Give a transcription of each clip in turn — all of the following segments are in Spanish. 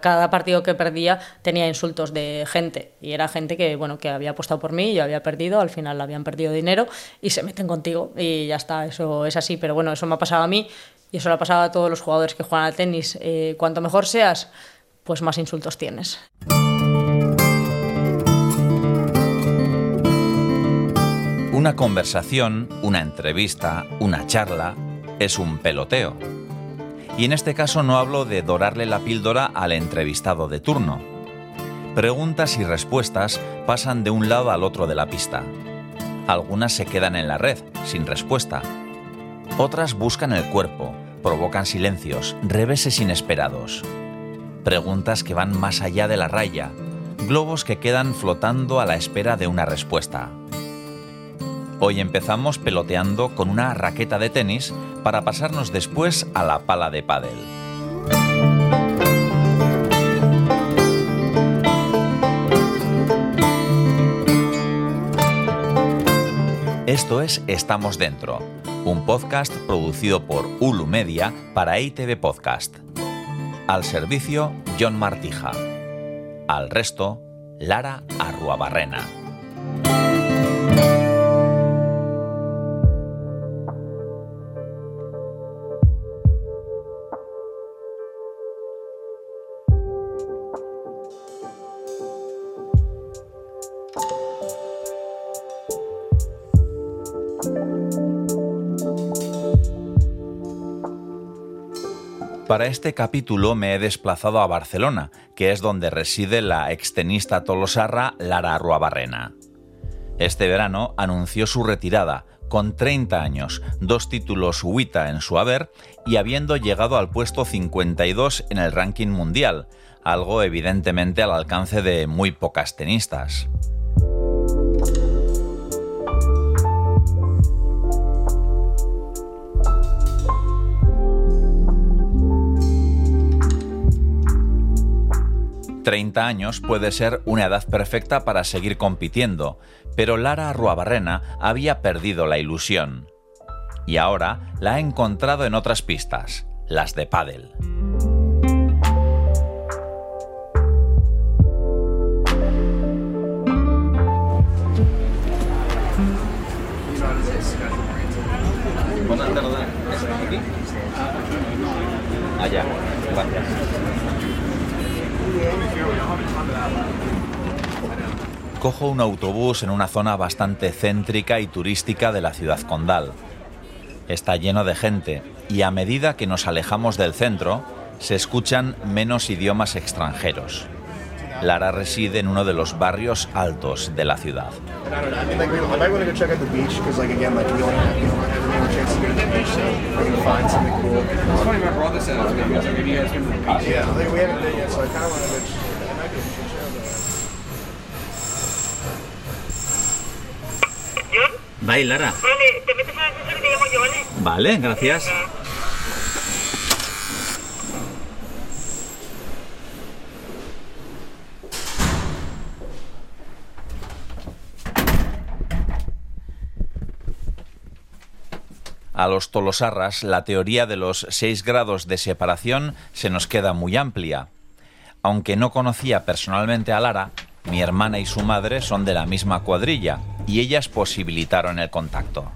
Cada partido que perdía tenía insultos de gente y era gente que bueno que había apostado por mí, yo había perdido, al final habían perdido dinero y se meten contigo y ya está, eso es así. Pero bueno, eso me ha pasado a mí y eso le ha pasado a todos los jugadores que juegan al tenis. Eh, cuanto mejor seas, pues más insultos tienes. Una conversación, una entrevista, una charla es un peloteo y en este caso no hablo de dorarle la píldora al entrevistado de turno. Preguntas y respuestas pasan de un lado al otro de la pista. Algunas se quedan en la red, sin respuesta. Otras buscan el cuerpo, provocan silencios, reveses inesperados. Preguntas que van más allá de la raya, globos que quedan flotando a la espera de una respuesta. Hoy empezamos peloteando con una raqueta de tenis para pasarnos después a la pala de pádel. Esto es Estamos Dentro, un podcast producido por Ulu Media para ITV Podcast. Al servicio, John Martija. Al resto, Lara Arruabarrena. Para este capítulo me he desplazado a Barcelona, que es donde reside la extenista tolosarra Lara Arruabarrena. Este verano anunció su retirada, con 30 años, dos títulos WITA en su haber y habiendo llegado al puesto 52 en el ranking mundial, algo evidentemente al alcance de muy pocas tenistas. 30 años puede ser una edad perfecta para seguir compitiendo, pero Lara Ruabarrena había perdido la ilusión. Y ahora la ha encontrado en otras pistas, las de pádel. Buenas tardes. Allá. Gracias. Cojo un autobús en una zona bastante céntrica y turística de la ciudad condal. Está lleno de gente y a medida que nos alejamos del centro, se escuchan menos idiomas extranjeros. Lara reside en uno de los barrios altos de la ciudad. Vale, Lara. Vale, te metes en el ascensor y te llamo ¿vale? Vale, gracias. A los tolosarras, la teoría de los seis grados de separación se nos queda muy amplia. Aunque no conocía personalmente a Lara, mi hermana y su madre son de la misma cuadrilla y ellas posibilitaron el contacto.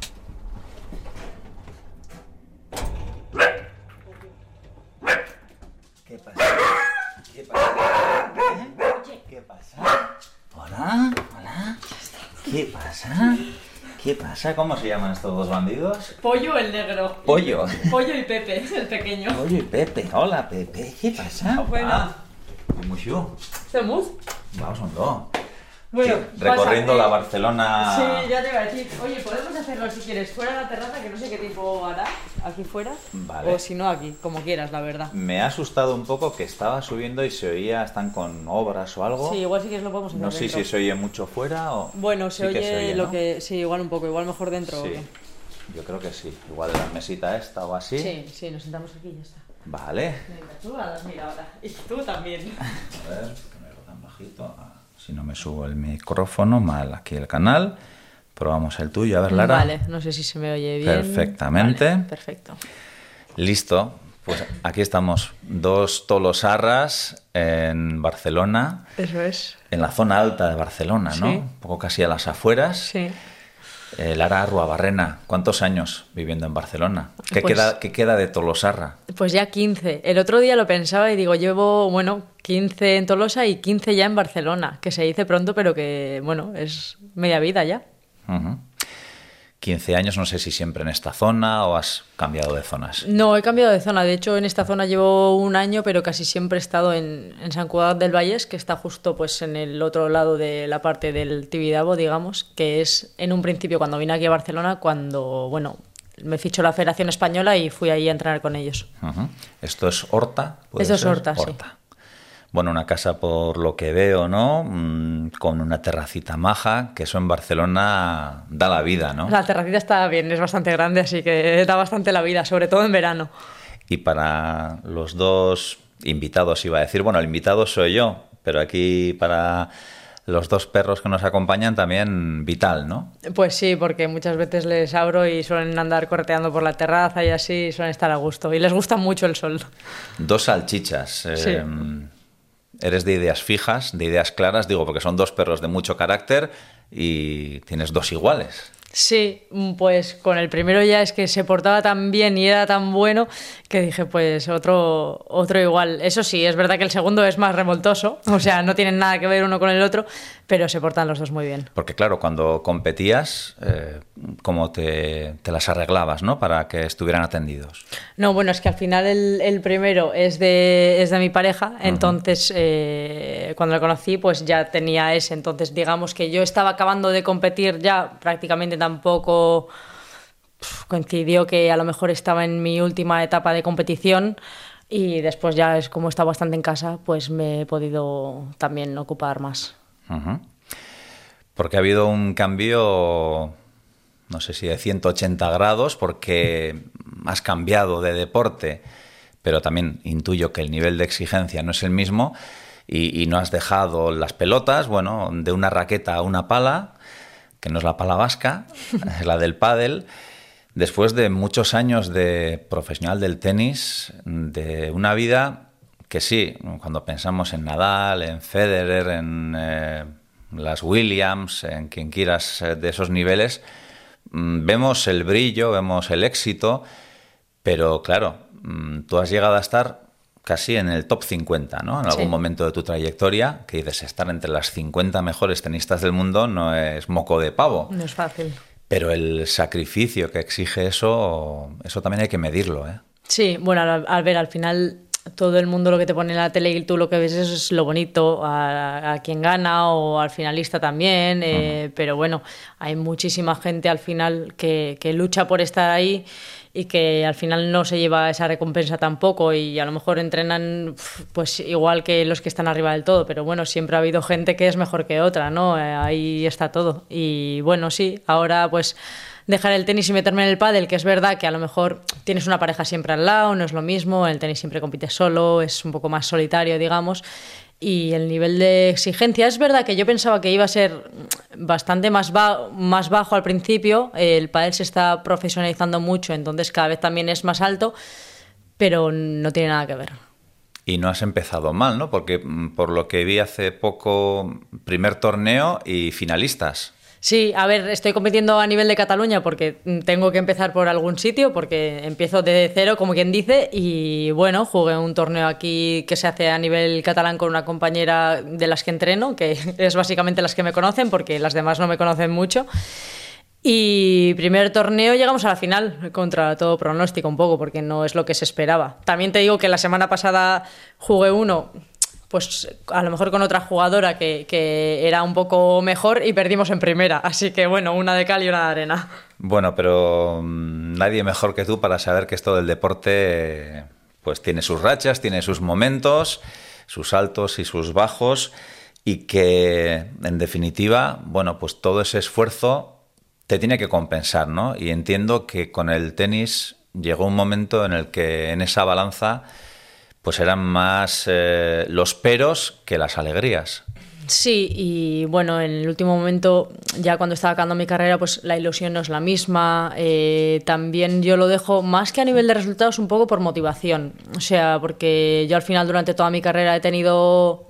¿Qué pasa? ¿Qué pasa? ¿Qué pasa? Hola, hola. ¿Qué pasa? ¿Qué pasa? ¿Cómo se llaman estos dos bandidos? Pollo el negro. Pollo. Pollo y Pepe, el pequeño. Pollo y Pepe. Hola, Pepe. ¿Qué pasa? Bueno. Ah, Mucho. ¿Estamos? Vamos, un dos. Bueno, Recorriendo pasa, la eh, Barcelona. Sí, ya te iba a decir. Oye, podemos hacerlo si quieres fuera de la terraza, que no sé qué tipo hará. Aquí fuera. Vale. O si no, aquí, como quieras, la verdad. Me ha asustado un poco que estaba subiendo y se oía, están con obras o algo. Sí, igual sí que lo podemos hacer no sé dentro. si se oye mucho fuera o. Bueno, se Sí que oye, lo ¿no? que. Sí, igual un poco, igual mejor dentro. ¿o Sí, yo creo que sí. Igual en la mesita esta o así. sí, sí, nos sentamos aquí y ya está. Vale. Venga, tú a mira ahora. Y tú también. A ver, que me lo tan bajito. Ah, Si no me subo el micrófono, mal aquí el canal. Probamos el tuyo. A ver, Lara. Vale, no sé si se me oye bien. Perfectamente. Vale, perfecto. Listo. Pues aquí estamos, dos tolosarras en Barcelona, Eso es. en la zona alta de Barcelona, ¿no? Sí. Un poco casi a las afueras. Sí. Eh, Lara Ruabarrena, ¿cuántos años viviendo en Barcelona? ¿Qué, Pues- queda, qué queda de Tolosarra? Pues ya 15. El otro día lo pensaba y digo, llevo, bueno, 15 en Tolosa y 15 ya en Barcelona, que se dice pronto, pero que, bueno, es media vida ya. 15 años, no sé si siempre en esta zona o has cambiado de zonas. No, he cambiado de zona. De hecho, en esta zona llevo un año, pero casi siempre he estado en, en San Cugat del Valles, que está justo pues en el otro lado de la parte del Tibidabo, digamos, que es en un principio cuando vine aquí a Barcelona, cuando, bueno, me fichó la Federación Española y fui ahí a entrenar con ellos. ¿Esto es Horta? ¿Puede Esto es ser? Horta, sí. Bueno, una casa por lo que veo, ¿no? Mm, Con una terracita maja, que eso en Barcelona da la vida, ¿no? La terracita está bien, es bastante grande, así que da bastante la vida, sobre todo en verano. Y para los dos invitados iba a decir, bueno, el invitado soy yo, pero aquí para los dos perros que nos acompañan también vital, ¿no? Pues sí, porque muchas veces les abro y suelen andar correteando por la terraza y así suelen estar a gusto. Y les gusta mucho el sol. Dos salchichas. eh, Sí. Eres de ideas fijas, de ideas claras, digo, porque son dos perros de mucho carácter y tienes dos iguales. Sí, pues con el primero ya es que se portaba tan bien y era tan bueno que dije, pues otro, otro igual. Eso sí, es verdad que el segundo es más revoltoso, o sea, no tienen nada que ver uno con el otro, pero se portan los dos muy bien. Porque claro, cuando competías, eh, ¿cómo te, te las arreglabas, ¿no? Para que estuvieran atendidos. No, bueno, es que al final el, el primero es de, es de mi pareja, entonces eh, cuando lo conocí pues ya tenía ese, entonces digamos que yo estaba acabando de competir ya, prácticamente tampoco coincidió que a lo mejor estaba en mi última etapa de competición y después ya es como está bastante en casa, pues me he podido también ocupar más. Porque ha habido un cambio, no sé si de 180 grados, porque has cambiado de deporte, pero también intuyo que el nivel de exigencia no es el mismo y no has dejado las pelotas, bueno, de una raqueta a una pala, que no es la pala vasca, es la del pádel. Después de muchos años de profesional del tenis, de una vida que sí, cuando pensamos en Nadal, en Federer, en eh, las Williams, en quien quieras eh, de esos niveles, mm, vemos el brillo, vemos el éxito, pero claro, mm, tú has llegado a estar casi en el top 50, ¿no? En algún Sí. momento de tu trayectoria, que dices, estar entre las 50 mejores tenistas del mundo no es moco de pavo. No es fácil. Pero el sacrificio que exige eso, eso también hay que medirlo, ¿eh? Sí, bueno, al, al ver, al final todo el mundo lo que te pone en la tele y tú lo que ves es lo bonito, a, a quien gana o al finalista también, eh, pero bueno, hay muchísima gente al final que, que lucha por estar ahí y que al final no se lleva esa recompensa tampoco y a lo mejor entrenan pues igual que los que están arriba del todo, pero bueno, siempre ha habido gente que es mejor que otra, ¿no? Eh, ahí está todo. Y bueno, sí, ahora pues dejar el tenis y meterme en el pádel, que es verdad que a lo mejor tienes una pareja siempre al lado, no es lo mismo, el tenis siempre compites solo, es un poco más solitario, digamos, y el nivel de exigencia, es verdad que yo pensaba que iba a ser bastante más, ba- más bajo al principio, el pádel se está profesionalizando mucho, entonces cada vez también es más alto, pero no tiene nada que ver. Y no has empezado mal, ¿no? Porque mm, por lo que vi hace poco, primer torneo y finalistas. Sí, a ver, estoy compitiendo a nivel de Cataluña porque tengo que empezar por algún sitio, porque empiezo de cero, como quien dice, y bueno, jugué un torneo aquí que se hace a nivel catalán con una compañera de las que entreno, que es básicamente las que me conocen, porque las demás no me conocen mucho. Y primer torneo llegamos a la final contra todo pronóstico un poco, porque no es lo que se esperaba. También te digo que la semana pasada jugué uno, pues a lo mejor con otra jugadora que, que era un poco mejor y perdimos en primera. Así que bueno, una de cal y una de arena. Bueno, pero mm, nadie mejor que tú para saber que esto del deporte pues tiene sus rachas, tiene sus momentos, sus altos y sus bajos y que en definitiva, bueno, pues todo ese esfuerzo te tiene que compensar, ¿no? Y entiendo que con el tenis llegó un momento en el que en esa balanza pues eran más eh, los peros que las alegrías. Sí, y bueno, en el último momento, ya cuando estaba acabando mi carrera, pues la ilusión no es la misma. Eh, también yo lo dejo más que a nivel de resultados, un poco por motivación. O sea, porque yo al final durante toda mi carrera he tenido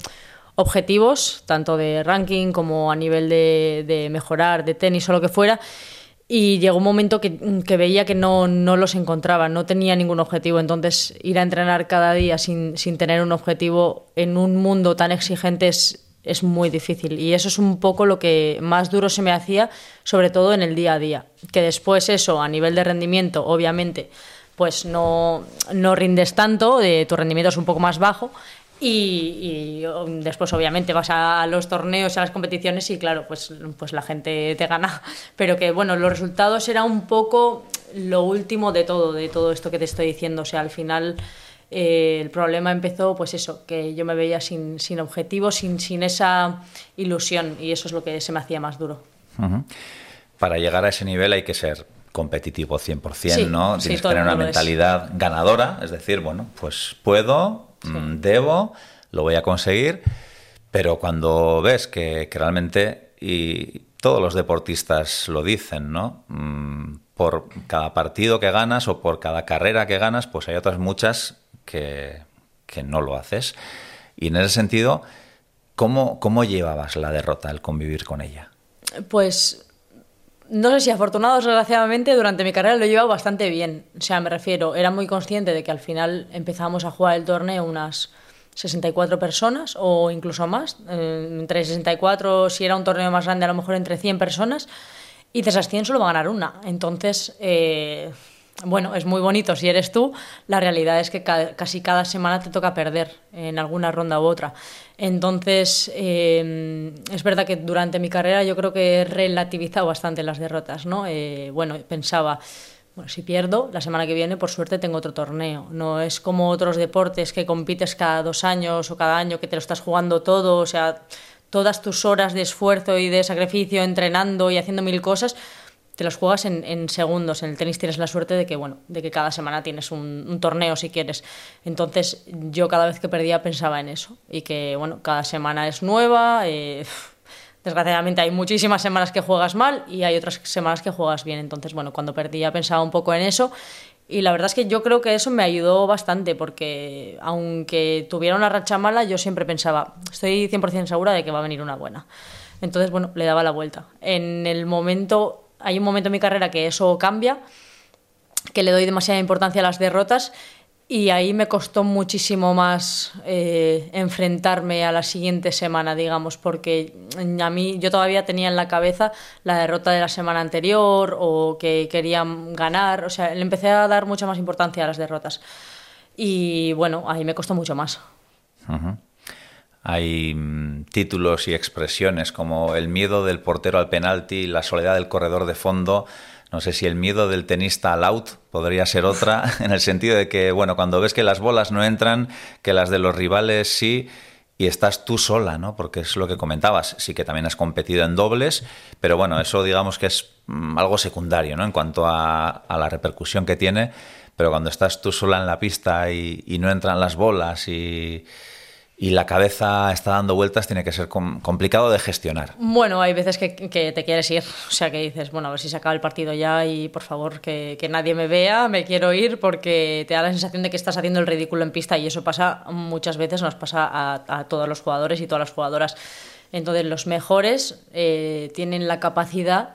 objetivos, tanto de ranking como a nivel de, de mejorar, de tenis o lo que fuera. Y llegó un momento que, que veía que no, no, los encontraba, no tenía ningún objetivo. Entonces, ir a entrenar cada día sin, sin tener un objetivo en un mundo tan exigente es, es muy difícil. Y eso es un poco lo que más duro se me hacía, sobre todo en el día a día. Que después eso, a nivel de rendimiento, obviamente, pues no, no rindes tanto, de, tu rendimiento es un poco más bajo. Y, y, después obviamente vas a los torneos, a las competiciones y claro, pues, pues la gente te gana. Pero que bueno, los resultados era un poco lo último de todo, de todo esto que te estoy diciendo. O sea, al final eh, el problema empezó, pues eso, que yo me veía sin, sin objetivo, sin, sin esa ilusión y eso es lo que se me hacía más duro. Uh -huh. Para llegar a ese nivel hay que ser competitivo 100%, Sí, ¿no? sí, Tienes que tener una mundo es. mentalidad ganadora, es decir, bueno, pues puedo, mm, debo, lo voy a conseguir, pero cuando ves que, que realmente, y todos los deportistas lo dicen, ¿no? Mm, por cada partido que ganas o por cada carrera que ganas, pues hay otras muchas que, que no lo haces. Y en ese sentido, ¿cómo, ¿cómo llevabas la derrota, el convivir con ella? Pues no sé si afortunado o desgraciadamente durante mi carrera lo he llevado bastante bien. O sea, me refiero, era muy consciente de que al final empezábamos a jugar el torneo unas 64 personas o incluso más. Eh, entre 64, si era un torneo más grande, a lo mejor entre 100 personas. Y de esas 100 solo va a ganar una. Entonces, eh, bueno, es muy bonito si eres tú. La realidad es que ca casi cada semana te toca perder en alguna ronda u otra. Entonces, eh, es verdad que durante mi carrera yo creo que he relativizado bastante las derrotas, ¿no? Eh, bueno, pensaba, bueno, si pierdo, la semana que viene, por suerte, tengo otro torneo. No es como otros deportes que compites cada dos años o cada año, que te lo estás jugando todo, o sea, todas tus horas de esfuerzo y de sacrificio entrenando y haciendo mil cosas te los juegas en, en, segundos. En el tenis tienes la suerte de que, bueno, de que cada semana tienes un, un, torneo si quieres. Entonces, yo cada vez que perdía pensaba en eso. Y que, bueno, cada semana es nueva. Eh, desgraciadamente hay muchísimas semanas que juegas mal y hay otras semanas que juegas bien. Entonces, bueno, cuando perdía pensaba un poco en eso. Y la verdad es que yo creo que eso me ayudó bastante porque aunque tuviera una racha mala, yo siempre pensaba, estoy 100% segura de que va a venir una buena. Entonces, bueno, le daba la vuelta. En el momento hay un momento en mi carrera que eso cambia, que le doy demasiada importancia a las derrotas y ahí me costó muchísimo más eh, enfrentarme a la siguiente semana, digamos, porque a mí yo todavía tenía en la cabeza la derrota de la semana anterior o que querían ganar, o sea, le empecé a dar mucha más importancia a las derrotas. Y bueno, ahí me costó mucho más. Uh. Hay mm, títulos y expresiones como el miedo del portero al penalti, la soledad del corredor de fondo. No sé si el miedo del tenista al out podría ser otra, en el sentido de que, bueno, cuando ves que las bolas no entran, que las de los rivales sí, y estás tú sola, ¿no? Porque es lo que comentabas. Sí que también has competido en dobles, pero bueno, eso digamos que es mm, algo secundario, ¿no? En cuanto a, la repercusión que tiene. Pero cuando estás tú sola en la pista y no entran las bolas y y la cabeza está dando vueltas, tiene que ser com complicado de gestionar. Bueno, hay veces que, te quieres ir, o sea, que dices, bueno, a ver si se acaba el partido ya y por favor que, nadie me vea, me quiero ir porque te da la sensación de que estás haciendo el ridículo en pista y eso pasa muchas veces, nos pasa a, a todos los jugadores y todas las jugadoras. Entonces, los mejores eh, tienen la capacidad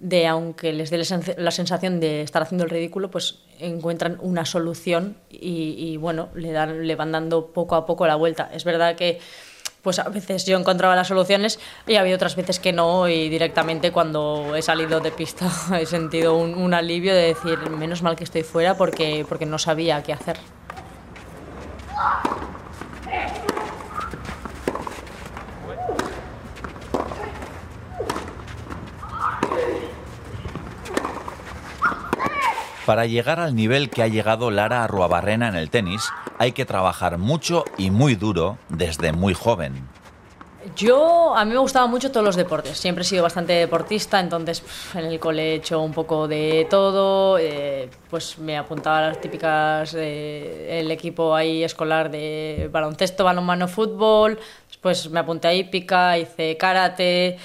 de, aunque les dé la sensación de estar haciendo el ridículo, pues encuentran una solución y, bueno, le, dan, le van dando poco a poco la vuelta. Es verdad que pues a veces yo encontraba las soluciones y había otras veces que no y directamente cuando he salido de pista he sentido un, un alivio de decir menos mal que estoy fuera porque, porque no sabía qué hacer. Para llegar al nivel que ha llegado Lara Arruabarrena en el tenis, hay que trabajar mucho y muy duro desde muy joven. Yo, a mí me gustaban mucho todos los deportes. Siempre he sido bastante deportista, entonces en el cole he hecho un poco de todo. Eh, pues me apuntaba a las típicas, eh, el equipo ahí escolar de baloncesto, balonmano, fútbol. Pues me apunté a hípica, hice karate,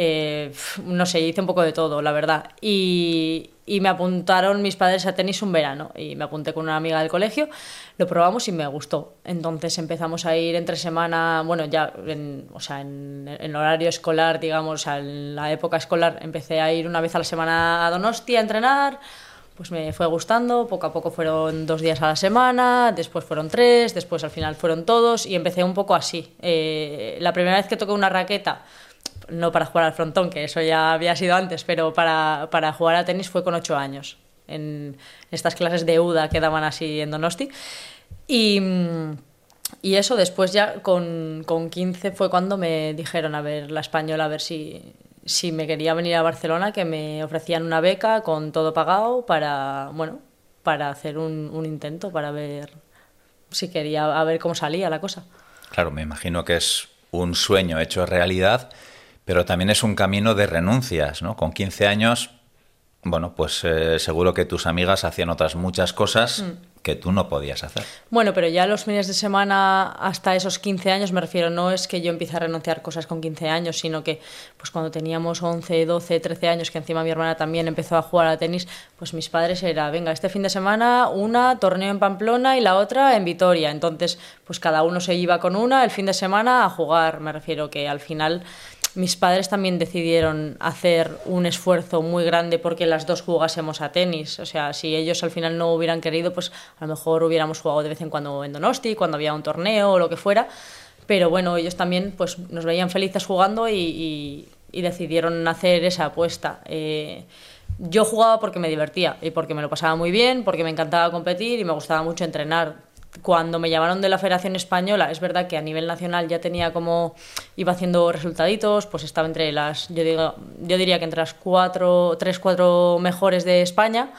eh, no sé, hice un poco de todo, la verdad. Y, me apuntaron mis padres a tenis un verano y me apunté con una amiga del colegio, lo probamos y me gustó. Entonces empezamos a ir entre semana, bueno, ya en, o sea, en, en horario escolar, digamos, o en la época escolar empecé a ir una vez a la semana a Donosti a entrenar, pues me fue gustando, poco a poco fueron dos días a la semana, después fueron tres, después al final fueron todos y empecé un poco así. Eh, la primera vez que toqué una raqueta, no para jugar al frontón, que eso ya había sido antes, pero para, para jugar a tenis fue con ocho años, en estas clases de UDA que daban así en Donosti. Y, y eso después ya con, con 15 fue cuando me dijeron a ver la española, a ver si, si me quería venir a Barcelona, que me ofrecían una beca con todo pagado para, bueno, para hacer un, un intento, para ver si quería, a ver cómo salía la cosa. Claro, me imagino que es un sueño hecho realidad pero también es un camino de renuncias, ¿no? Con 15 años, bueno, pues eh, seguro que tus amigas hacían otras muchas cosas mm. que tú no podías hacer. Bueno, pero ya los fines de semana hasta esos 15 años, me refiero, no es que yo empiece a renunciar cosas con 15 años, sino que pues cuando teníamos 11, 12, 13 años, que encima mi hermana también empezó a jugar a tenis, pues mis padres era, venga, este fin de semana una torneo en Pamplona y la otra en Vitoria. Entonces, pues cada uno se iba con una el fin de semana a jugar. Me refiero que al final mis padres también decidieron hacer un esfuerzo muy grande porque las dos jugásemos a tenis. O sea, si ellos al final no hubieran querido, pues a lo mejor hubiéramos jugado de vez en cuando en Donosti, cuando había un torneo o lo que fuera. Pero bueno, ellos también pues, nos veían felices jugando y, decidieron hacer esa apuesta. Eh, yo jugaba porque me divertía y porque me lo pasaba muy bien, porque me encantaba competir y me gustaba mucho entrenar cuando me llamaron de la Federación Española, es verdad que a nivel nacional ya tenía como, iba haciendo resultaditos, pues estaba entre las, yo, digo, yo diría que entre las cuatro, tres, cuatro mejores de España,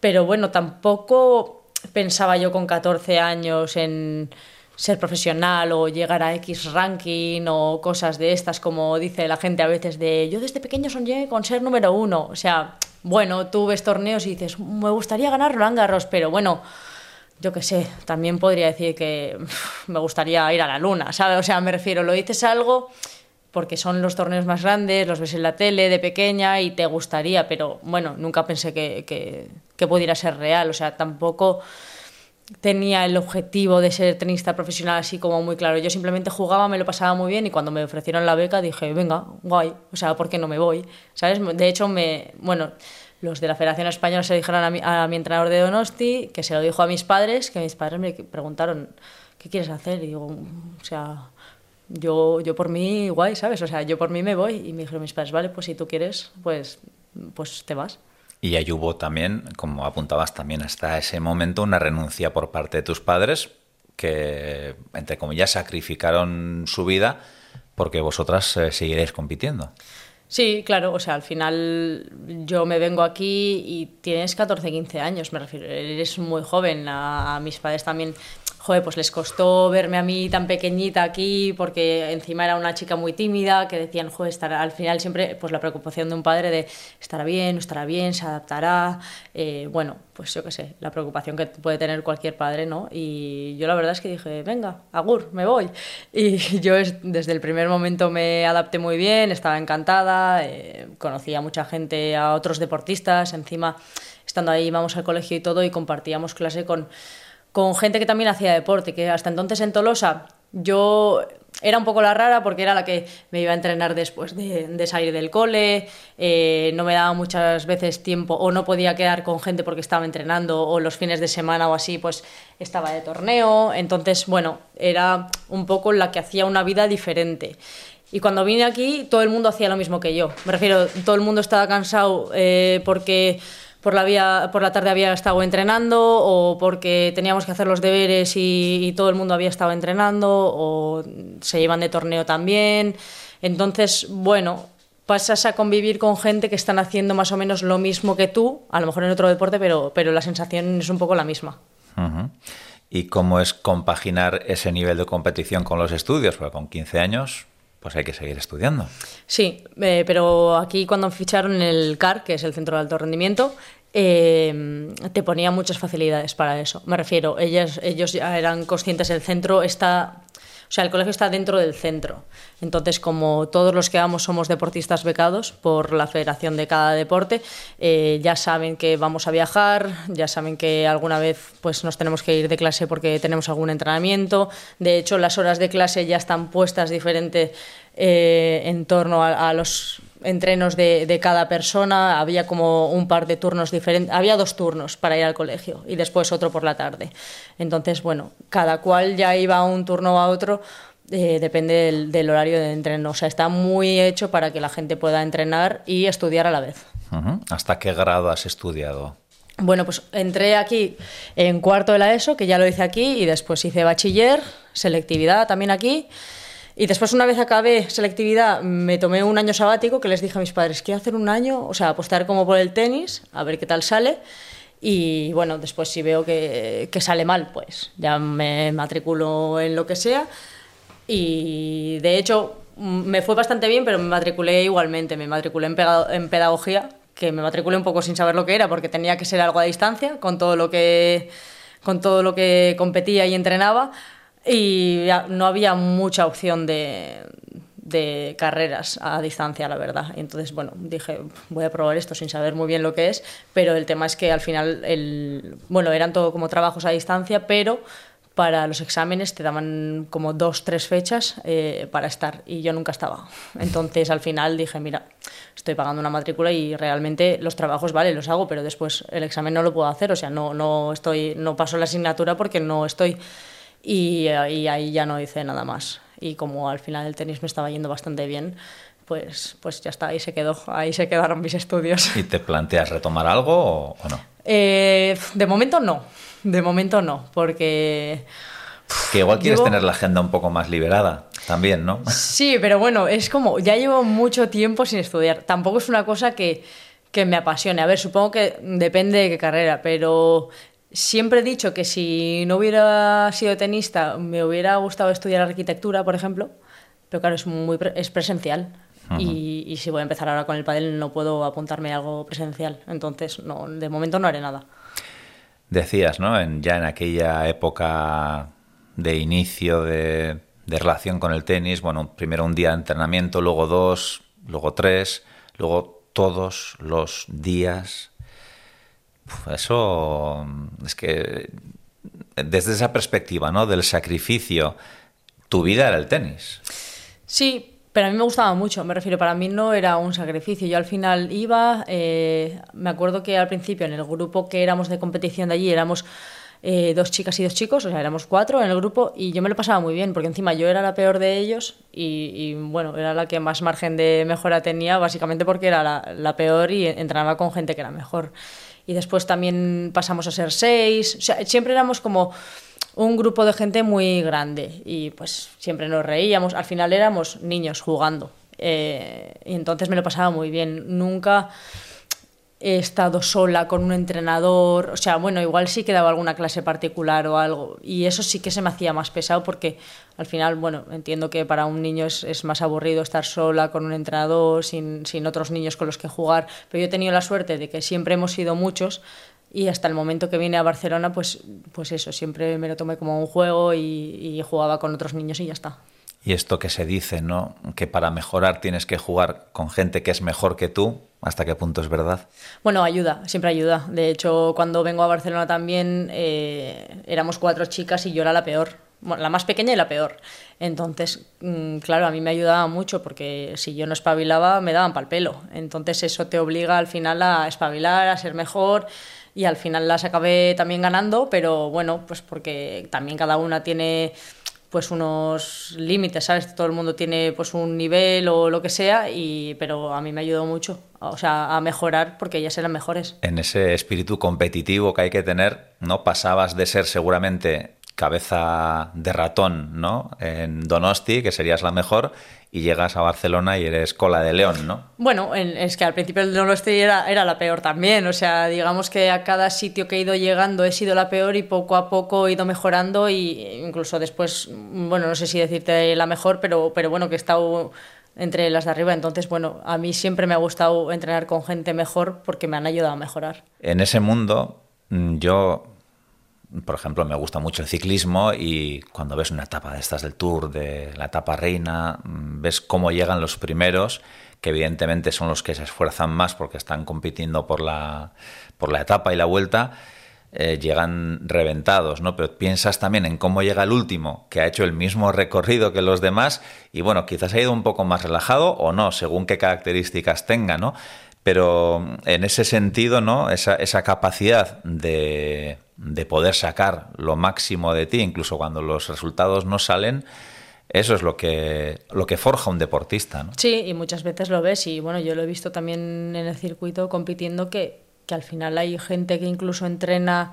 pero bueno, tampoco pensaba yo con 14 años en ser profesional o llegar a X ranking o cosas de estas, como dice la gente a veces de yo desde pequeño soñé con ser número uno. O sea, bueno, tú ves torneos y dices, me gustaría ganar Roland Garros, pero bueno, yo qué sé, también podría decir que me gustaría ir a la luna, ¿sabes? O sea, me refiero, lo dices algo porque son los torneos más grandes, los ves en la tele de pequeña y te gustaría, pero bueno, nunca pensé que, que, que pudiera ser real, o sea, tampoco tenía el objetivo de ser tenista profesional así como muy claro. Yo simplemente jugaba, me lo pasaba muy bien y cuando me ofrecieron la beca dije, venga, guay, o sea, ¿por qué no me voy? ¿Sabes? De hecho, me, bueno, los de la Federación Española se dijeron a mi, a mi, entrenador de Donosti, que se lo dijo a mis padres, que mis padres me preguntaron, ¿qué quieres hacer? Y digo, o sea, yo, yo por mí, guay, ¿sabes? O sea, yo por mí me voy. Y me dijeron mis padres, vale, pues si tú quieres, pues, pues te vas. Y ahí también, como apuntabas también hasta ese momento, una renuncia por parte de tus padres que, entre comillas, sacrificaron su vida porque vosotras eh, seguiréis compitiendo. Sí, claro, o sea, al final yo me vengo aquí y tienes 14, 15 años, me refiero, eres muy joven, a, a mis padres también joder, pues les costó verme a mí tan pequeñita aquí, porque encima era una chica muy tímida, que decían, joder, estará, al final siempre, pues la preocupación de un padre de estará bien, no estará bien, se adaptará, eh, bueno, pues yo qué sé, la preocupación que puede tener cualquier padre, ¿no? Y yo la verdad es que dije, venga, agur, me voy. Y yo desde el primer momento me adapté muy bien, estaba encantada, eh, a mucha gente, a otros deportistas, encima estando ahí íbamos al colegio y todo y compartíamos clase con con gente que también hacía deporte, que hasta entonces en Tolosa yo era un poco la rara porque era la que me iba a entrenar después de, de salir del cole, eh, no me daba muchas veces tiempo o no podía quedar con gente porque estaba entrenando o los fines de semana o así pues estaba de torneo, entonces bueno, era un poco la que hacía una vida diferente. Y cuando vine aquí todo el mundo hacía lo mismo que yo, me refiero, todo el mundo estaba cansado eh, porque por la, vía, por la tarde había estado entrenando o porque teníamos que hacer los deberes y, todo el mundo había estado entrenando o se llevan de torneo también. Entonces, bueno, pasas a convivir con gente que están haciendo más o menos lo mismo que tú, a lo mejor en otro deporte, pero, pero la sensación es un poco la misma. ¿Y cómo es compaginar ese nivel de competición con los estudios? Con 15 años pues hay que seguir estudiando. Sí, eh, pero aquí cuando ficharon el CAR, que es el Centro de Alto Rendimiento, eh, te ponía muchas facilidades para eso. Me refiero, ellas, ellos ya eran conscientes, el centro está... O sea, el colegio está dentro del centro. Entonces, como todos los que vamos somos deportistas becados por la federación de cada deporte, eh, ya saben que vamos a viajar, ya saben que alguna vez pues, nos tenemos que ir de clase porque tenemos algún entrenamiento. De hecho, las horas de clase ya están puestas diferentes eh, en torno a, los entrenos de, de, cada persona. Había como un par de turnos diferentes. Había dos turnos para ir al colegio y después otro por la tarde. Entonces, bueno, cada cual ya iba a un turno o a otro. Eh, depende del, horario de entreno. O sea, está muy hecho para que la gente pueda entrenar y estudiar a la vez. ¿Hasta qué grado has estudiado? Bueno, pues entré aquí en cuarto de la ESO, que ya lo hice aquí, y después hice bachiller, selectividad también aquí. Y después, una vez acabé selectividad, me tomé un año sabático que les dije a mis padres, quiero hacer un año, o sea, apostar como por el tenis, a ver qué tal sale. Y bueno, después si veo que, que sale mal, pues ya me matriculo en lo que sea. Y de hecho, me fue bastante bien, pero me matriculé igualmente. Me matriculé en, en pedagogía, que me matriculé un poco sin saber lo que era, porque tenía que ser algo a distancia, con todo lo que, con todo lo que competía y entrenaba y no había mucha opción de, carreras a distancia, la verdad. Entonces, bueno, dije, voy a probar esto sin saber muy bien lo que es, pero el tema es que al final, el, bueno, eran todo como trabajos a distancia, pero para los exámenes te daban como dos, tres fechas eh, para estar y yo nunca estaba. Entonces al final dije, mira, estoy pagando una matrícula y realmente los trabajos, vale, los hago, pero después el examen no lo puedo hacer, o sea, no, no, estoy, no paso la asignatura porque no estoy y, ahí ya no hice nada más. Y como al final el tenis me estaba yendo bastante bien, pues, pues ya está, ahí se quedó, ahí se quedaron mis estudios. ¿Y te planteas retomar algo o, no? Eh, de momento no, de momento no, porque... Que igual quieres tener la agenda un poco más liberada también, ¿no? Sí, pero bueno, es como, ya llevo mucho tiempo sin estudiar. Tampoco es una cosa que, que me apasione. A ver, supongo que depende de qué carrera, pero Siempre he dicho que si no hubiera sido tenista me hubiera gustado estudiar arquitectura, por ejemplo, pero claro, es, muy es presencial. y, si voy a empezar ahora con el pádel no puedo apuntarme a algo presencial. Entonces, no, de momento no haré nada. Decías, ¿no? En, ya en aquella época de inicio de, de relación con el tenis, bueno, primero un día de entrenamiento, luego dos, luego tres, luego todos los días eso es que desde esa perspectiva, ¿no? Del sacrificio, tu vida era el tenis. Sí, pero a mí me gustaba mucho, me refiero, para mí no era un sacrificio. Yo al final iba, eh, me acuerdo que al principio en el grupo que éramos de competición de allí éramos eh, dos chicas y dos chicos, o sea, éramos cuatro en el grupo y yo me lo pasaba muy bien, porque encima yo era la peor de ellos y, bueno, era la que más margen de mejora tenía, básicamente porque era la, la peor y entrenaba con gente que era mejor y después también pasamos a ser seis. O sea, siempre éramos como un grupo de gente muy grande y pues siempre nos reíamos. Al final éramos niños jugando. Eh, y entonces me lo pasaba muy bien. Nunca he estado sola con un entrenador, o sea, bueno, igual sí que daba alguna clase particular o algo, y eso sí que se me hacía más pesado porque al final, bueno, entiendo que para un niño es, es más aburrido estar sola con un entrenador, sin, sin, otros niños con los que jugar, pero yo he tenido la suerte de que siempre hemos sido muchos y hasta el momento que vine a Barcelona, pues, pues eso, siempre me lo tomé como un juego y, y jugaba con otros niños y ya está. Y esto que se dice, ¿no? Que para mejorar tienes que jugar con gente que es mejor que tú, ¿hasta qué punto es verdad? Bueno, ayuda, siempre ayuda. De hecho, cuando vengo a Barcelona también eh, éramos cuatro chicas y yo era la peor. la más pequeña y la peor. Entonces, mm, claro, a mí me ayudaba mucho porque si yo no espabilaba me daban pal pelo. Entonces eso te obliga al final a espabilar, a ser mejor y al final las acabé también ganando, pero bueno, pues porque también cada una tiene pues unos límites, ¿sabes? Todo el mundo tiene pues un nivel o lo que sea, y, pero a mí me ayudó mucho, o sea, a mejorar porque ellas eran mejores. En ese espíritu competitivo que hay que tener, ¿no? Pasabas de ser seguramente cabeza de ratón, ¿no? En Donosti, que serías la mejor, y llegas a Barcelona y eres cola de león, ¿no? Bueno, es que al principio el Donosti era, era la peor también, o sea, digamos que a cada sitio que he ido llegando he sido la peor y poco a poco he ido mejorando y incluso después, bueno, no sé si decirte la mejor, pero, pero bueno, que he estado entre las de arriba. Entonces, bueno, a mí siempre me ha gustado entrenar con gente mejor porque me han ayudado a mejorar. En ese mundo, mm, yo por ejemplo, me gusta mucho el ciclismo y cuando ves una etapa de estas del Tour, de la etapa reina, mm, ves cómo llegan los primeros, que evidentemente son los que se esfuerzan más porque están compitiendo por la, por la etapa y la vuelta, eh, llegan reventados, ¿no? Pero piensas también en cómo llega el último, que ha hecho el mismo recorrido que los demás, y bueno, quizás ha ido un poco más relajado o no, según qué características tenga, ¿no? Pero en ese sentido, ¿no? Esa, esa capacidad de, de poder sacar lo máximo de ti, incluso cuando los resultados no salen, eso es lo que, lo que forja un deportista. ¿no? Sí, y muchas veces lo ves, y bueno, yo lo he visto también en el circuito compitiendo, que, que al final hay gente que incluso entrena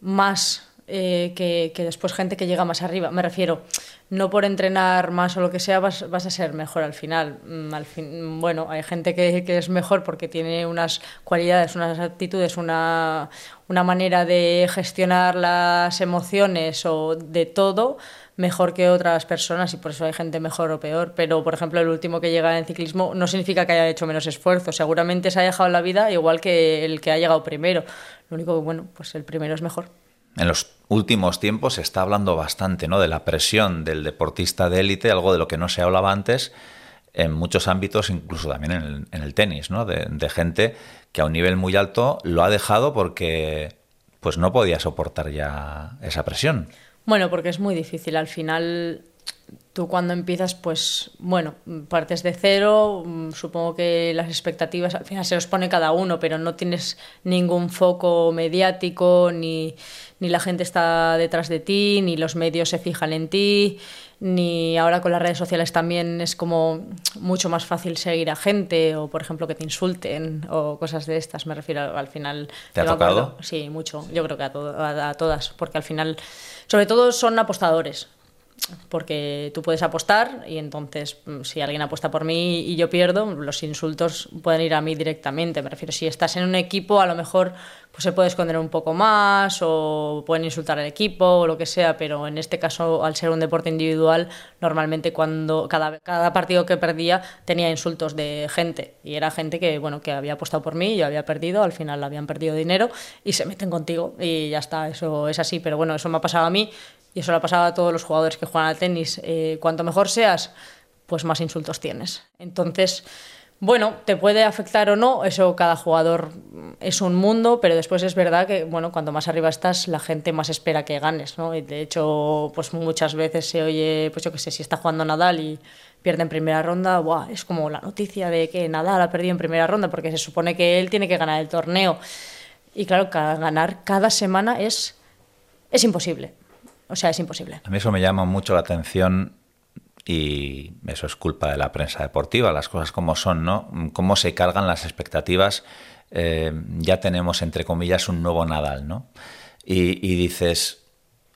más eh, que, después gente que llega más arriba. Me refiero, no por entrenar más o lo que sea vas, a ser mejor al final. Mm, bueno, hay gente que, que, es mejor porque tiene unas cualidades, unas actitudes, una, una manera de gestionar las emociones o de todo mejor que otras personas y por eso hay gente mejor o peor. Pero, por ejemplo, el último que llega en ciclismo no significa que haya hecho menos esfuerzo. Seguramente se ha dejado la vida igual que el que ha llegado primero. Lo único que, bueno, pues el primero es mejor. En los últimos tiempos se está hablando bastante ¿no? de la presión del deportista de élite, algo de lo que no se hablaba antes en muchos ámbitos, incluso también en el, en el tenis, ¿no? De, de, gente que a un nivel muy alto lo ha dejado porque pues no podía soportar ya esa presión. Bueno, porque es muy difícil. Al final, tú cuando empiezas, pues bueno, partes de cero, supongo que las expectativas al final se los pone cada uno, pero no tienes ningún foco mediático, ni, ni la gente está detrás de ti, ni los medios se fijan en ti, ni ahora con las redes sociales también es como mucho más fácil seguir a gente o por ejemplo que te insulten o cosas de estas me refiero al final. Te ha tocado sí mucho yo creo que a, to a, a todas porque al final sobre todo son apostadores porque tú puedes apostar y entonces mm, si alguien apuesta por mí y yo pierdo, los insultos pueden ir a mí directamente. Me refiero, si estás en un equipo, a lo mejor pues se puede esconder un poco más o pueden insultar al equipo o lo que sea, pero en este caso, al ser un deporte individual, normalmente cuando cada, cada partido que perdía tenía insultos de gente y era gente que, bueno, que había apostado por mí, yo había perdido, al final habían perdido dinero y se meten contigo y ya está, eso es así, pero bueno, eso me ha pasado a mí y eso le ha pasado a todos los jugadores que juegan al tenis. Eh, cuanto mejor seas, pues más insultos tienes. Entonces, bueno, te puede afectar o no, eso cada jugador es un mundo, pero después es verdad que, bueno, cuanto más arriba estás, la gente más espera que ganes, ¿no? Y de hecho, pues muchas veces se oye, pues yo qué sé, si está jugando Nadal y pierde en primera ronda, ¡buah! es como la noticia de que Nadal ha perdido en primera ronda, porque se supone que él tiene que ganar el torneo. Y claro, ganar cada semana es, es imposible. O sea, es imposible. A mí eso me llama mucho la atención y eso es culpa de la prensa deportiva, las cosas como son, ¿no? Cómo se cargan las expectativas. Eh, ya tenemos, entre comillas, un nuevo Nadal, ¿no? Y, dices,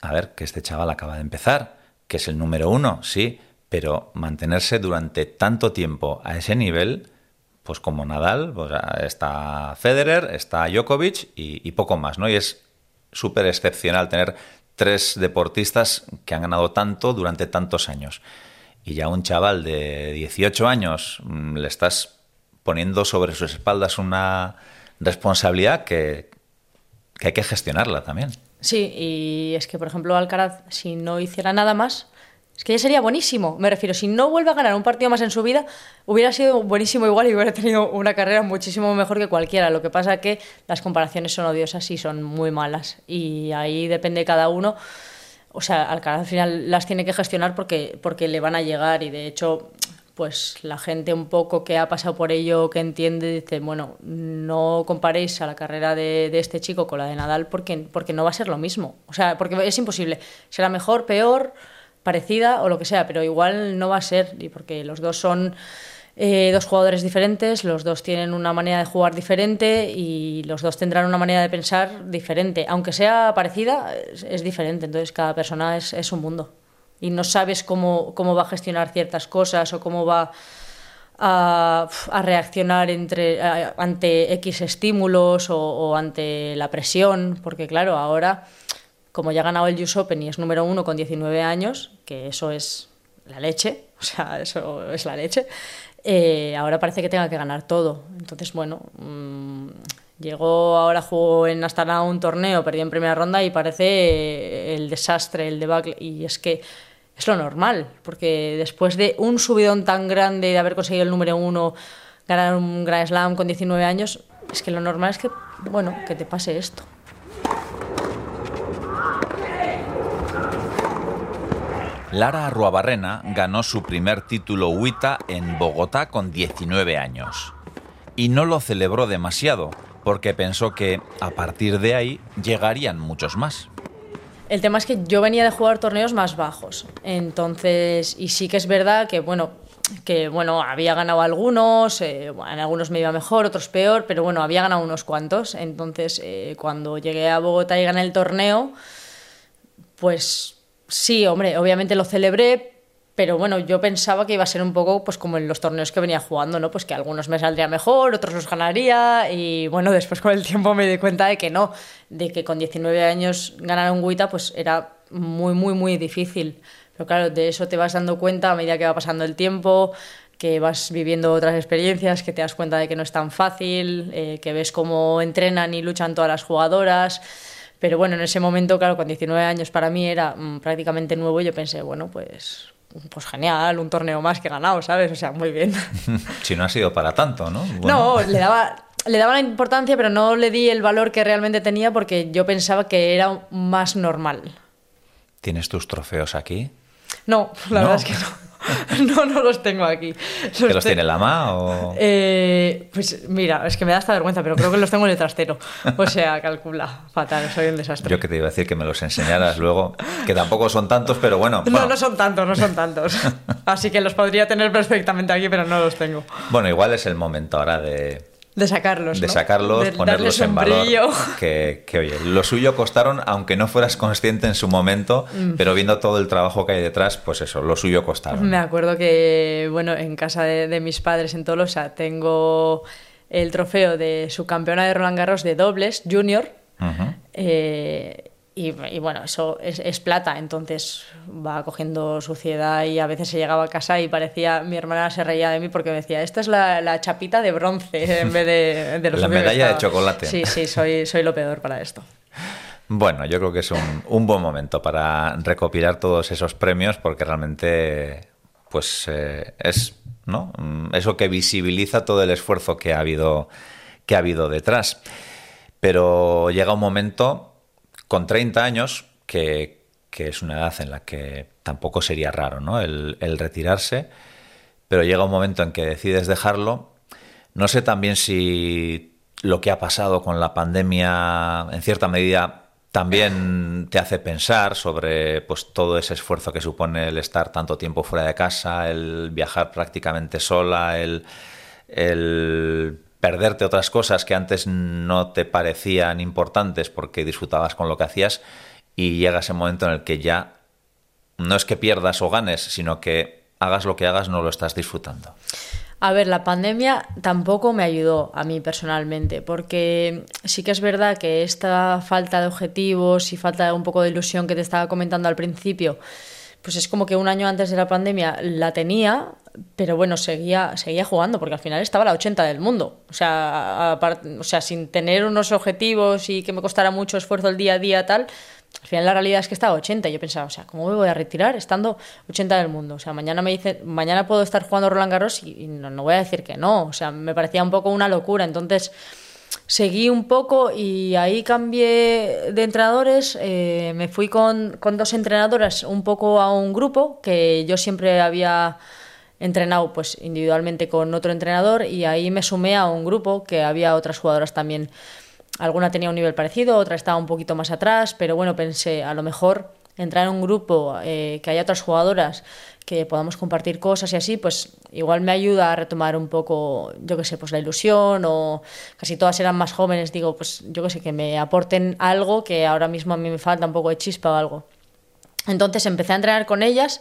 a ver, que este chaval acaba de empezar, que es el número uno, sí, pero mantenerse durante tanto tiempo a ese nivel, pues como Nadal, pues está Federer, está Djokovic y, y poco más, ¿no? Y es súper excepcional tener tres deportistas que han ganado tanto durante tantos años. Y ya un chaval de 18 años mm, le estás poniendo sobre sus espaldas una responsabilidad que, que hay que gestionarla también. Sí, y es que, por ejemplo, Alcaraz, si no hiciera nada más, es que ya sería buenísimo. Me refiero, si no vuelve a ganar un partido más en su vida, hubiera sido buenísimo igual y hubiera tenido una carrera muchísimo mejor que cualquiera. Lo que pasa es que las comparaciones son odiosas y son muy malas. Y ahí depende cada uno. O sea, al final las tiene que gestionar porque, porque le van a llegar y de hecho pues la gente un poco que ha pasado por ello, que entiende, dice, bueno, no comparéis a la carrera de, de, este chico con la de Nadal porque, porque no va a ser lo mismo. O sea, porque es imposible. Será mejor, peor parecida o lo que sea, pero igual no va a ser, porque los dos son eh, dos jugadores diferentes, los dos tienen una manera de jugar diferente y los dos tendrán una manera de pensar diferente. Aunque sea parecida, es, es diferente, entonces cada persona es, es, un mundo. Y no sabes cómo, cómo va a gestionar ciertas cosas o cómo va a, a reaccionar entre, a, ante X estímulos o, o ante la presión, porque claro, ahora como ya ha ganado el US Open y es número uno con 19 años, que eso es la leche, o sea, eso es la leche, eh, ahora parece que tenga que ganar todo. Entonces, bueno, mmm, Llegó, ahora jugó en Astana un torneo, perdió en primera ronda y parece el desastre, el debacle. Y es que es lo normal, porque después de un subidón tan grande de haber conseguido el número uno, ganar un Grand Slam con 19 años, es que lo normal es que, bueno, que te pase esto. Lara Arruabarrena ganó su primer título WITA en Bogotá con 19 años. Y no lo celebró demasiado, porque pensó que a partir de ahí llegarían muchos más. El tema es que yo venía de jugar torneos más bajos. Entonces, y sí que es verdad que, bueno, que bueno, había ganado algunos, eh, en algunos me iba mejor, otros peor, pero bueno, había ganado unos cuantos. Entonces, eh, cuando llegué a Bogotá y gané el torneo, pues sí, hombre, obviamente lo celebré, pero bueno, yo pensaba que iba a ser un poco pues como en los torneos que venía jugando, ¿no? Pues que algunos me saldría mejor, otros los ganaría y bueno, después con el tiempo me di cuenta de que no, de que con 19 años ganar un Guita pues era muy, muy, muy difícil. Pero claro, de eso te vas dando cuenta a medida que va pasando el tiempo, que vas viviendo otras experiencias, que te das cuenta de que no es tan fácil, eh, que ves cómo entrenan y luchan todas las jugadoras. Pero bueno, en ese momento, claro, con 19 años para mí era mm, prácticamente nuevo y yo pensé, bueno, pues pues genial, un torneo más que ganado, ¿sabes? O sea, muy bien. si no ha sido para tanto, ¿no? No, le daba, le daba la importancia, pero no le di el valor que realmente tenía porque yo pensaba que era más normal. ¿Tienes tus trofeos aquí? No, la verdad es que no. no, no los tengo aquí. ¿Que los tiene Lama o...? Eh, pues mira, es que me da esta vergüenza, pero creo que los tengo en el trastero. O sea, calcula. Fatal, soy un desastre. Yo que te iba a decir que me los enseñaras luego, que tampoco son tantos, pero bueno. No, no son tantos, no son tantos. Así que los podría tener perfectamente aquí, pero no los tengo. Bueno, igual es el momento ahora de de sacarlos. De sacarlos, ponerlos en valor. Que, que, oye, lo suyo costaron, aunque no fueras consciente en su momento, mm. pero viendo todo el trabajo que hay detrás, pues eso, lo suyo costaron. Me acuerdo que, bueno, en casa de, mis padres en Tolosa tengo el trofeo de su campeona de Roland Garros de dobles, junior. Y, bueno, eso es, plata, entonces va cogiendo suciedad y a veces se llegaba a casa y parecía, mi hermana se reía de mí porque me decía, esta es la, chapita de bronce en vez de, de La medalla de chocolate. Sí, sí, soy, soy lo peor para esto. Bueno, yo creo que es un, un buen momento para recopilar todos esos premios porque realmente pues eh, es ¿no? eso que visibiliza todo el esfuerzo que ha habido, que ha habido detrás. Pero llega un momento con 30 años, que, es una edad en la que tampoco sería raro ¿no? el, retirarse, pero llega un momento en que decides dejarlo. No sé también si lo que ha pasado con la pandemia, en cierta medida, también te hace pensar sobre pues, todo ese esfuerzo que supone el estar tanto tiempo fuera de casa, el viajar prácticamente sola, el, el perderte otras cosas que antes no te parecían importantes porque disfrutabas con lo que hacías y llega ese momento en el que ya no es que pierdas o ganes, sino que hagas lo que hagas no lo estás disfrutando. A ver, la pandemia tampoco me ayudó a mí personalmente, porque sí que es verdad que esta falta de objetivos y falta de un poco de ilusión que te estaba comentando al principio, pues es como que un año antes de la pandemia la tenía, pero bueno, seguía, seguía jugando, porque al final estaba la 80 del mundo. O sea, o sea, sin tener unos objetivos y que me costara mucho esfuerzo el día a día, tal, al final la realidad es que estaba 80. Y yo pensaba, o sea, ¿cómo me voy a retirar estando 80 del mundo? O sea, mañana me dice, mañana puedo estar jugando Roland Garros y, no, no voy a decir que no. O sea, me parecía un poco una locura. Entonces seguí un poco y ahí cambié de entrenadores. Eh, me fui con, con, dos entrenadoras un poco a un grupo que yo siempre había entrenado pues individualmente con otro entrenador y ahí me sumé a un grupo que había otras jugadoras también. Alguna tenía un nivel parecido, otra estaba un poquito más atrás, pero bueno, pensé, a lo mejor entrar en un grupo eh, que haya otras jugadoras que podamos compartir cosas y así, pues igual me ayuda a retomar un poco, yo qué sé, pues la ilusión o casi todas eran más jóvenes, digo, pues yo qué sé, que me aporten algo que ahora mismo a mí me falta un poco de chispa o algo. Entonces empecé a entrenar con ellas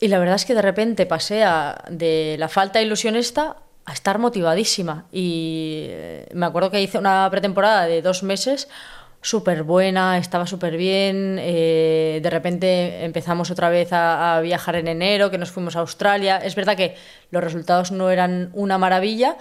y la verdad es que de repente pasé a, de la falta de ilusión esta a estar motivadísima. Y eh, me acuerdo que hice una pretemporada de dos meses súper buena, estaba súper bien. Eh, de repente empezamos otra vez a, viajar en enero, que nos fuimos a Australia. Es verdad que los resultados no eran una maravilla,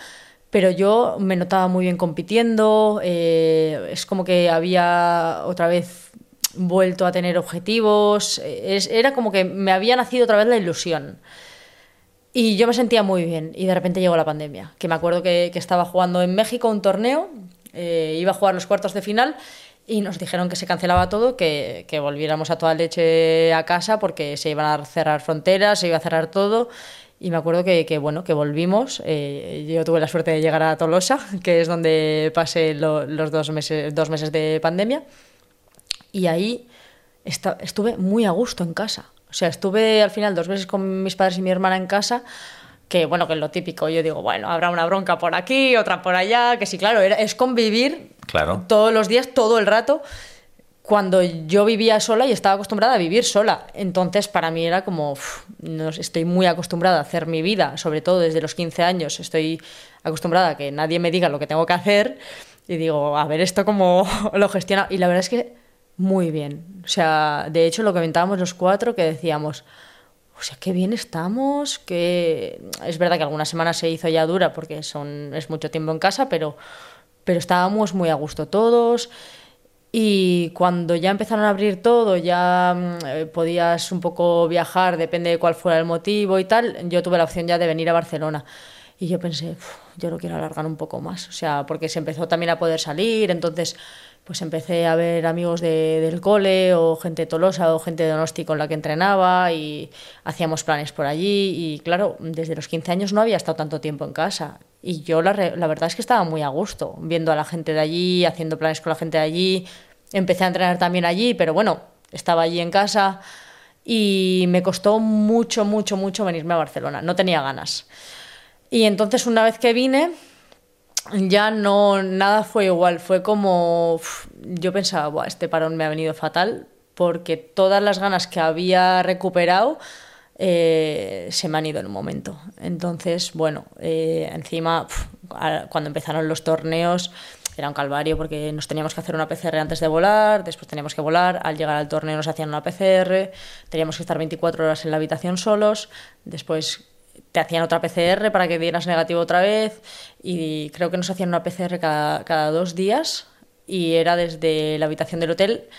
pero yo me notaba muy bien compitiendo, eh, es como que había otra vez vuelto a tener objetivos, es- era como que me había nacido otra vez la ilusión. Y yo me sentía muy bien y de repente llegó la pandemia, que me acuerdo que, que estaba jugando en México un torneo, eh, iba a jugar los cuartos de final y nos dijeron que se cancelaba todo, que, que volviéramos a toda leche a casa porque se iban a cerrar fronteras, se iba a cerrar todo. Y me acuerdo que, que, bueno, que volvimos. eh, yo tuve la suerte de llegar a Tolosa, que es donde pasé lo- los dos meses, dos meses de pandemia. Y ahí esta- estuve muy a gusto en casa. O sea, estuve al final dos meses con mis padres y mi hermana en casa, que bueno, que es lo típico. Yo digo, bueno, habrá una bronca por aquí, otra por allá, que sí, claro, era, es convivir Claro. todos los días, todo el rato, cuando yo vivía sola y estaba acostumbrada a vivir sola. Entonces, para mí era como, uf, no estoy muy acostumbrada a hacer mi vida, sobre todo desde los 15 años, estoy acostumbrada a que nadie me diga lo que tengo que hacer. Y digo, a ver, esto cómo lo gestiona. Y la verdad es que muy bien. O sea, de hecho, lo comentábamos los cuatro que decíamos, o sea, qué bien estamos, que es verdad que algunas semanas se hizo ya dura porque son es mucho tiempo en casa, pero pero estábamos muy a gusto todos. Y cuando ya empezaron a abrir todo, ya mm, eh, podías un poco viajar, depende de cuál fuera el motivo y tal, yo tuve la opción ya de venir a Barcelona. Y yo pensé, "Uf, yo lo quiero alargar un poco más. O sea, porque se empezó también a poder salir, entonces pues empecé a ver amigos de- del cole o gente de Tolosa o gente de Donosti con la que entrenaba y hacíamos planes por allí. Y claro, desde los 15 años no había estado tanto tiempo en casa. Y yo la, verdad es que estaba muy a gusto viendo a la gente de allí, haciendo planes con la gente de allí. Empecé a entrenar también allí, pero bueno, estaba allí en casa y me costó mucho, mucho, mucho venirme a Barcelona. No tenía ganas. Y entonces una vez que vine, ya no, nada fue igual. Fue como, yo pensaba, Buah, este parón me ha venido fatal porque todas las ganas que había recuperado eh, se me han ido en un momento. Entonces, bueno, eh, encima, cuando empezaron los torneos, era un calvario porque nos teníamos que hacer una PCR antes de volar, después teníamos que volar, al llegar al torneo nos hacían una PCR, teníamos que estar 24 horas en la habitación solos, después te hacían otra PCR para que dieras negativo otra vez y creo que nos hacían una PCR cada, cada dos días y era desde la habitación del hotel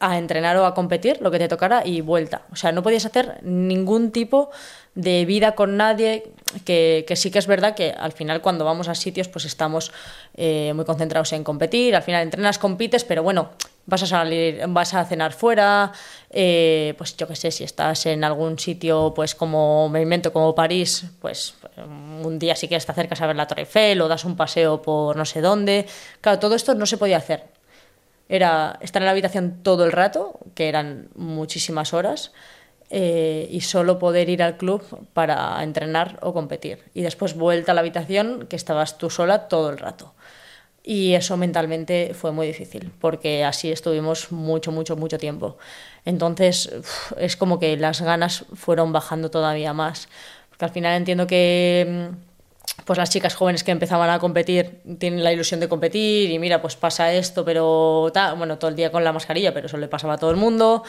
a entrenar o a competir, lo que te tocara, y vuelta. O sea, no podías hacer ningún tipo de vida con nadie, que, que sí que es verdad que al final cuando vamos a sitios pues estamos eh, muy concentrados en competir, al final entrenas, compites, pero bueno, vas a salir, vas a cenar fuera, eh, pues yo qué sé, si estás en algún sitio pues como me invento, como París, pues un día si quieres te acercas a ver la Torre Eiffel o das un paseo por no sé dónde. Claro, todo esto no se podía hacer era estar en la habitación todo el rato, que eran muchísimas horas, eh, y solo poder ir al club para entrenar o competir. Y después vuelta a la habitación, que estabas tú sola todo el rato. Y eso mentalmente fue muy difícil, porque así estuvimos mucho, mucho, mucho tiempo. Entonces es como que las ganas fueron bajando todavía más. Porque al final entiendo que mm, pues las chicas jóvenes que empezaban a competir tienen la ilusión de competir y mira, pues pasa esto, pero tal, bueno, todo el día con la mascarilla, pero eso le pasaba a todo el mundo.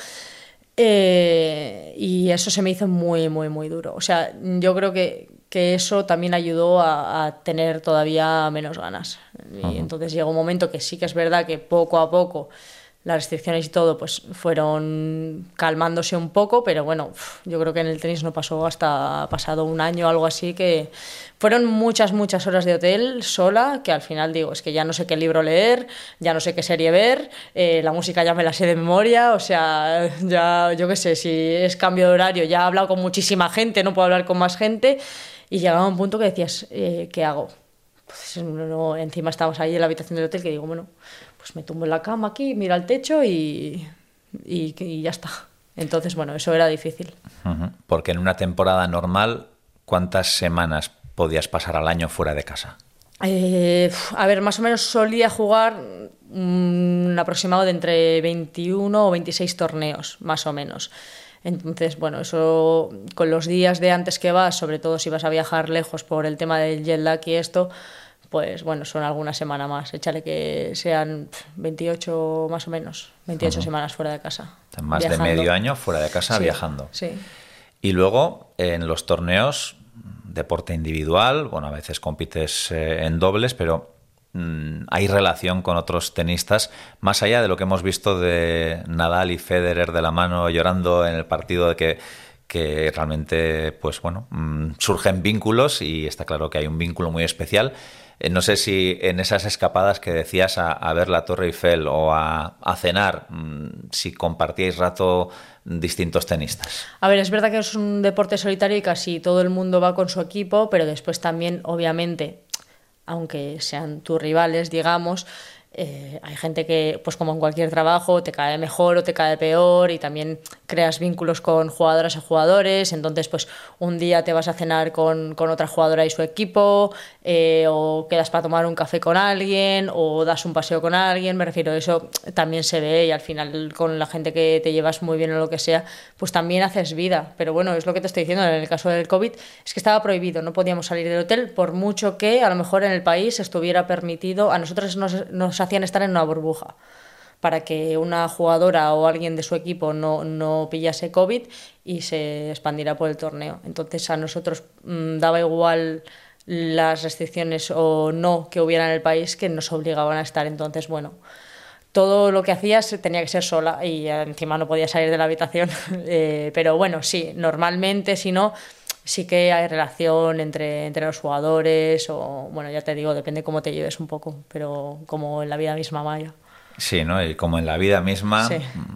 Eh, y eso se me hizo muy, muy, muy duro. O sea, yo creo que, que eso también ayudó a, a tener todavía menos ganas. Y entonces llegó un momento que sí que es verdad que poco a poco las restricciones y todo pues fueron calmándose un poco, pero bueno, yo creo que en el tenis no pasó hasta pasado un año o algo así, que fueron muchas, muchas horas de hotel sola, que al final digo, es que ya no sé qué libro leer, ya no sé qué serie ver, eh, la música ya me la sé de memoria, o sea, ya yo qué sé, si es cambio de horario, ya he hablado con muchísima gente, no puedo hablar con más gente, y llegaba un punto que decías, eh, ¿qué hago? Pues no, encima estábamos ahí en la habitación del hotel que digo, bueno, pues me tumbo en la cama aquí, miro al techo y, y, y ya está. Entonces, bueno, eso era difícil. Porque en una temporada normal, ¿cuántas semanas podías pasar al año fuera de casa? Eh, a ver, más o menos solía jugar mm, un aproximado de entre 21 o 26 torneos, más o menos. Entonces, bueno, eso con los días de antes que vas, sobre todo si vas a viajar lejos por el tema del jet lag y esto, pues bueno, son alguna semana más. Échale que sean pf, 28 más o menos, 28 semanas fuera de casa. Más viajando. de medio año fuera de casa Sí, viajando. Sí. Y luego, en los torneos, deporte individual, bueno, a veces compites eh, en dobles, pero mm, hay relación con otros tenistas, más allá de lo que hemos visto de Nadal y Federer de la mano llorando en el partido de que que realmente, pues bueno, mm, surgen vínculos y está claro que hay un vínculo muy especial. Eh, no sé si en esas escapadas que decías a, ver la Torre Eiffel o a, cenar, mm, si compartíais rato distintos tenistas. A ver, es verdad que es un deporte solitario y casi todo el mundo va con su equipo, pero después también, obviamente, aunque sean tus rivales, digamos, eh, hay gente que, pues como en cualquier trabajo, te cae mejor o te cae peor y también creas vínculos con jugadoras o jugadores. Entonces, pues un día te vas a cenar con, con otra jugadora y su equipo, eh, o quedas para tomar un café con alguien, o das un paseo con alguien. Me refiero, eso también se ve y al final con la gente que te llevas muy bien o lo que sea, pues también haces vida. Pero bueno, es lo que te estoy diciendo. En el caso del COVID, es que estaba prohibido, no podíamos salir del hotel por mucho que a lo mejor en el país estuviera permitido. A nosotros nos, nos hacían estar en una burbuja para que una jugadora o alguien de su equipo no, no pillase COVID y se expandiera por el torneo. Entonces a nosotros mm, daba igual las restricciones o no que hubiera en el país que nos obligaban a estar. Entonces, bueno, todo lo que hacías tenía que ser sola y encima no podía salir de la habitación. Eh, pero bueno, sí, normalmente si no sí que hay relación entre, entre los jugadores o, bueno, ya te digo, depende cómo te lleves un poco, pero como en la vida misma vaya. Sí, ¿no? Y como en la vida misma,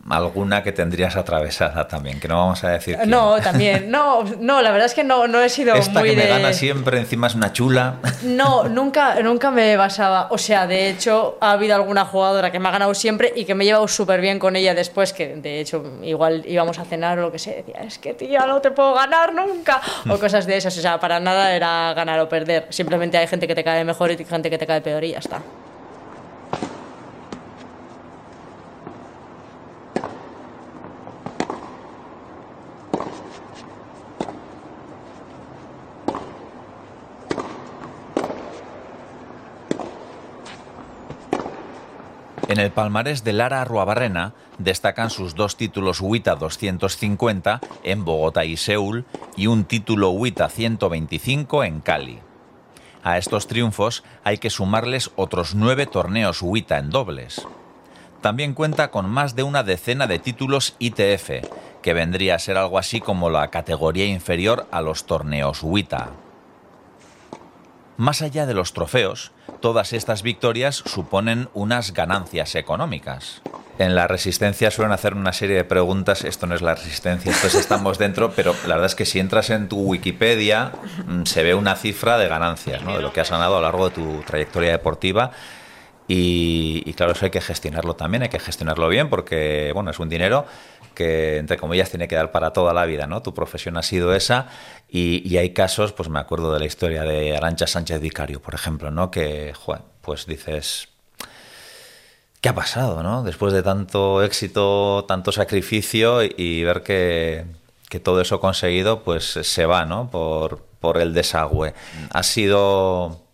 alguna que tendrías atravesada también, que no vamos a decir. No, también. No, no, la verdad es que no, no he sido Esta muy que me gana siempre, encima es una chula. No, nunca, nunca me basaba. O sea, de hecho, ha habido alguna jugadora que me ha ganado siempre y que me he llevado súper bien con ella después, que de hecho, igual íbamos a cenar o lo que sea, decía, es que tía, no te puedo ganar nunca. O cosas de esas. O sea, para nada era ganar o perder. Simplemente hay gente que te cae mejor y gente que te cae peor y ya está. En el palmarés de Lara Arruabarrena destacan sus dos títulos WITA 250 en Bogotá y Seúl y un título WITA 125 en Cali. A estos triunfos hay que sumarles otros nueve torneos WITA en dobles. También cuenta con más de una decena de títulos ITF, que vendría a ser algo así como la categoría inferior a los torneos WITA. Más allá de los trofeos, todas estas victorias suponen unas ganancias económicas. En la resistencia suelen hacer una serie de preguntas, esto no es la resistencia, esto es estamos dentro, pero la verdad es que si entras en tu Wikipedia mm, se ve una cifra de ganancias, ¿no? de lo que has ganado a lo largo de tu trayectoria deportiva. Y, y, claro, eso hay que gestionarlo también, hay que gestionarlo bien porque, bueno, es un dinero que, entre comillas, tiene que dar para toda la vida, ¿no? Tu profesión ha sido esa y, hay casos, pues me acuerdo de la historia de Arancha Sánchez Vicario, por ejemplo, ¿no? Que, pues dices, ¿qué ha pasado, no? Después de tanto éxito, tanto sacrificio y, ver que, que, todo eso conseguido, pues se va, ¿no? Por, por el desagüe. Ha sido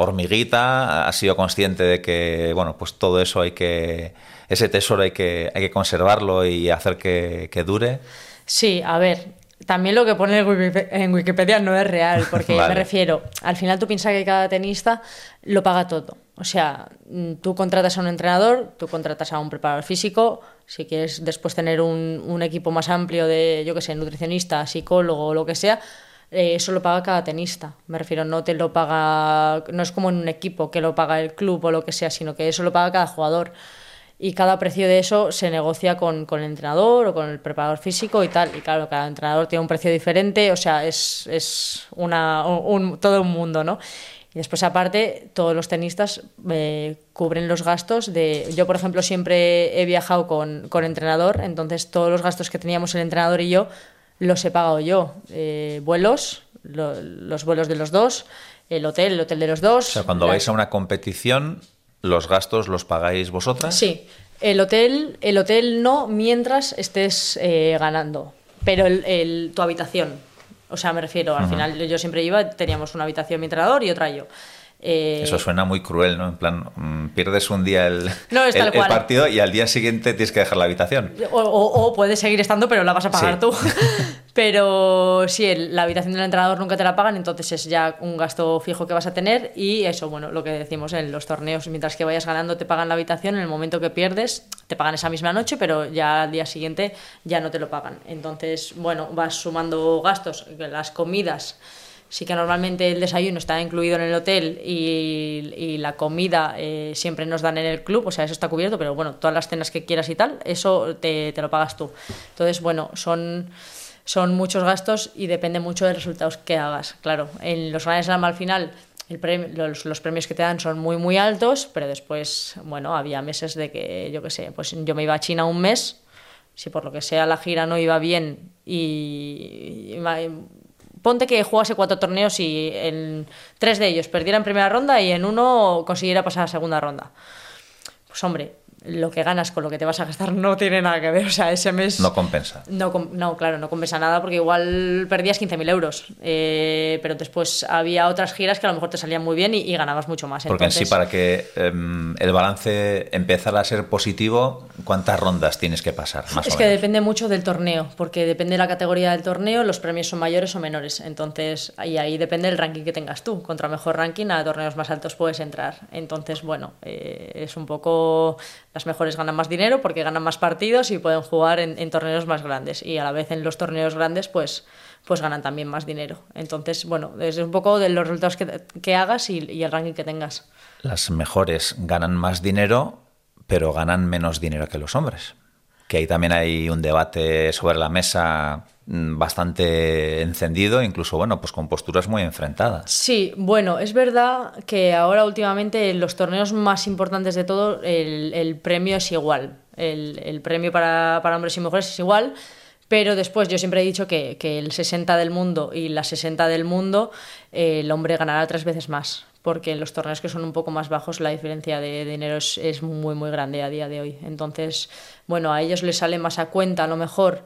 hormiguita, ha sido consciente de que, bueno, pues todo eso hay que ese tesoro hay que, hay que conservarlo y hacer que, dure. Sí, a ver, también lo que pone en Wikipedia no es real, porque me refiero, al final tú piensas que cada tenista lo paga todo. O sea, mm, tú contratas a un entrenador, tú contratas a un preparador físico, si quieres después tener un, un equipo más amplio de, yo qué sé, nutricionista, psicólogo o lo que sea, eh, eso lo paga cada tenista. Me refiero, no te lo paga, no es como en un equipo que lo paga el club o lo que sea, sino que eso lo paga cada jugador y cada precio de eso se negocia con, con, el entrenador o con el preparador físico y tal. Y claro, cada entrenador tiene un precio diferente, o sea, es, es una, un, todo un mundo, ¿no? Y después, aparte, todos los tenistas eh, cubren los gastos de... Yo, por ejemplo, siempre he viajado con, con, entrenador, entonces todos los gastos que teníamos el entrenador y yo los he pagado yo. Eh, vuelos, los vuelos de los dos, el hotel, el hotel de los dos. O sea, cuando vais a una competición ¿Los gastos los pagáis vosotras? Sí. El hotel, el hotel no mientras estés eh, ganando, pero el, tu habitación. O sea, me refiero, al final yo siempre iba, teníamos una habitación mi entrenador y otra yo. Eh, Eso suena muy cruel, ¿no? En plan, mm, pierdes un día el, el, partido y al día siguiente tienes que dejar la habitación. O, puedes seguir estando, pero la vas a pagar tú. Pero sí, el- la habitación del entrenador nunca te la pagan, entonces es ya un gasto fijo que vas a tener y eso, bueno, lo que decimos en los torneos, mientras que vayas ganando te pagan la habitación, en el momento que pierdes te pagan esa misma noche, pero ya al día siguiente ya no te lo pagan. Entonces, bueno, vas sumando gastos, las comidas. Sí que normalmente el desayuno está incluido en el hotel y, y la comida eh, siempre nos dan en el club, o sea, eso está cubierto, pero bueno, todas las cenas que quieras y tal, eso te, te lo pagas tú. Entonces, bueno, son, son muchos gastos y depende mucho de los resultados que hagas. Claro, en los Grand Slam al final el premio- los, los premios que te dan son muy, muy altos, pero después, bueno, había meses de que, yo qué sé, pues yo me iba a China un mes, si por lo que sea la gira no iba bien y, y ponte que jugase cuatro torneos y en tres de ellos perdiera en primera ronda y en uno consiguiera pasar a segunda ronda. Pues hombre, lo que ganas con lo que te vas a gastar no tiene nada que ver. O sea, ese mes... No compensa. No, no, claro, no compensa nada porque igual perdías 15.000 euros. Eh, pero después había otras giras que a lo mejor te salían muy bien y, y ganabas mucho más. Porque en sí, para que em, el balance empezara a ser positivo, ¿cuántas rondas tienes que pasar? Más Es o que menos? depende mucho del torneo, porque depende de la categoría del torneo, los premios son mayores o menores. Entonces, ahí, ahí depende del ranking que tengas tú. Contra mejor ranking, a torneos más altos puedes entrar. Entonces, bueno, eh, es un poco. Las mejores ganan más dinero porque ganan más partidos y pueden jugar en, torneos más grandes. Y a la vez en los torneos grandes, pues, pues ganan también más dinero. Entonces, bueno, es un poco de los resultados que, que hagas y, y el ranking que tengas. Las mejores ganan más dinero, pero ganan menos dinero que los hombres. Que ahí también hay un debate sobre la mesa bastante encendido, incluso, bueno, pues con posturas muy enfrentadas. Sí, bueno, es verdad que ahora últimamente en los torneos más importantes de todo el, premio es igual. El, premio para, hombres y mujeres es igual, pero después yo siempre he dicho que, que el 60 del mundo y la 60 del mundo eh, el hombre ganará tres veces más, porque en los torneos que son un poco más bajos la diferencia de dinero es, es muy, muy grande a día de hoy. Entonces, bueno, a ellos les sale más a cuenta a lo mejor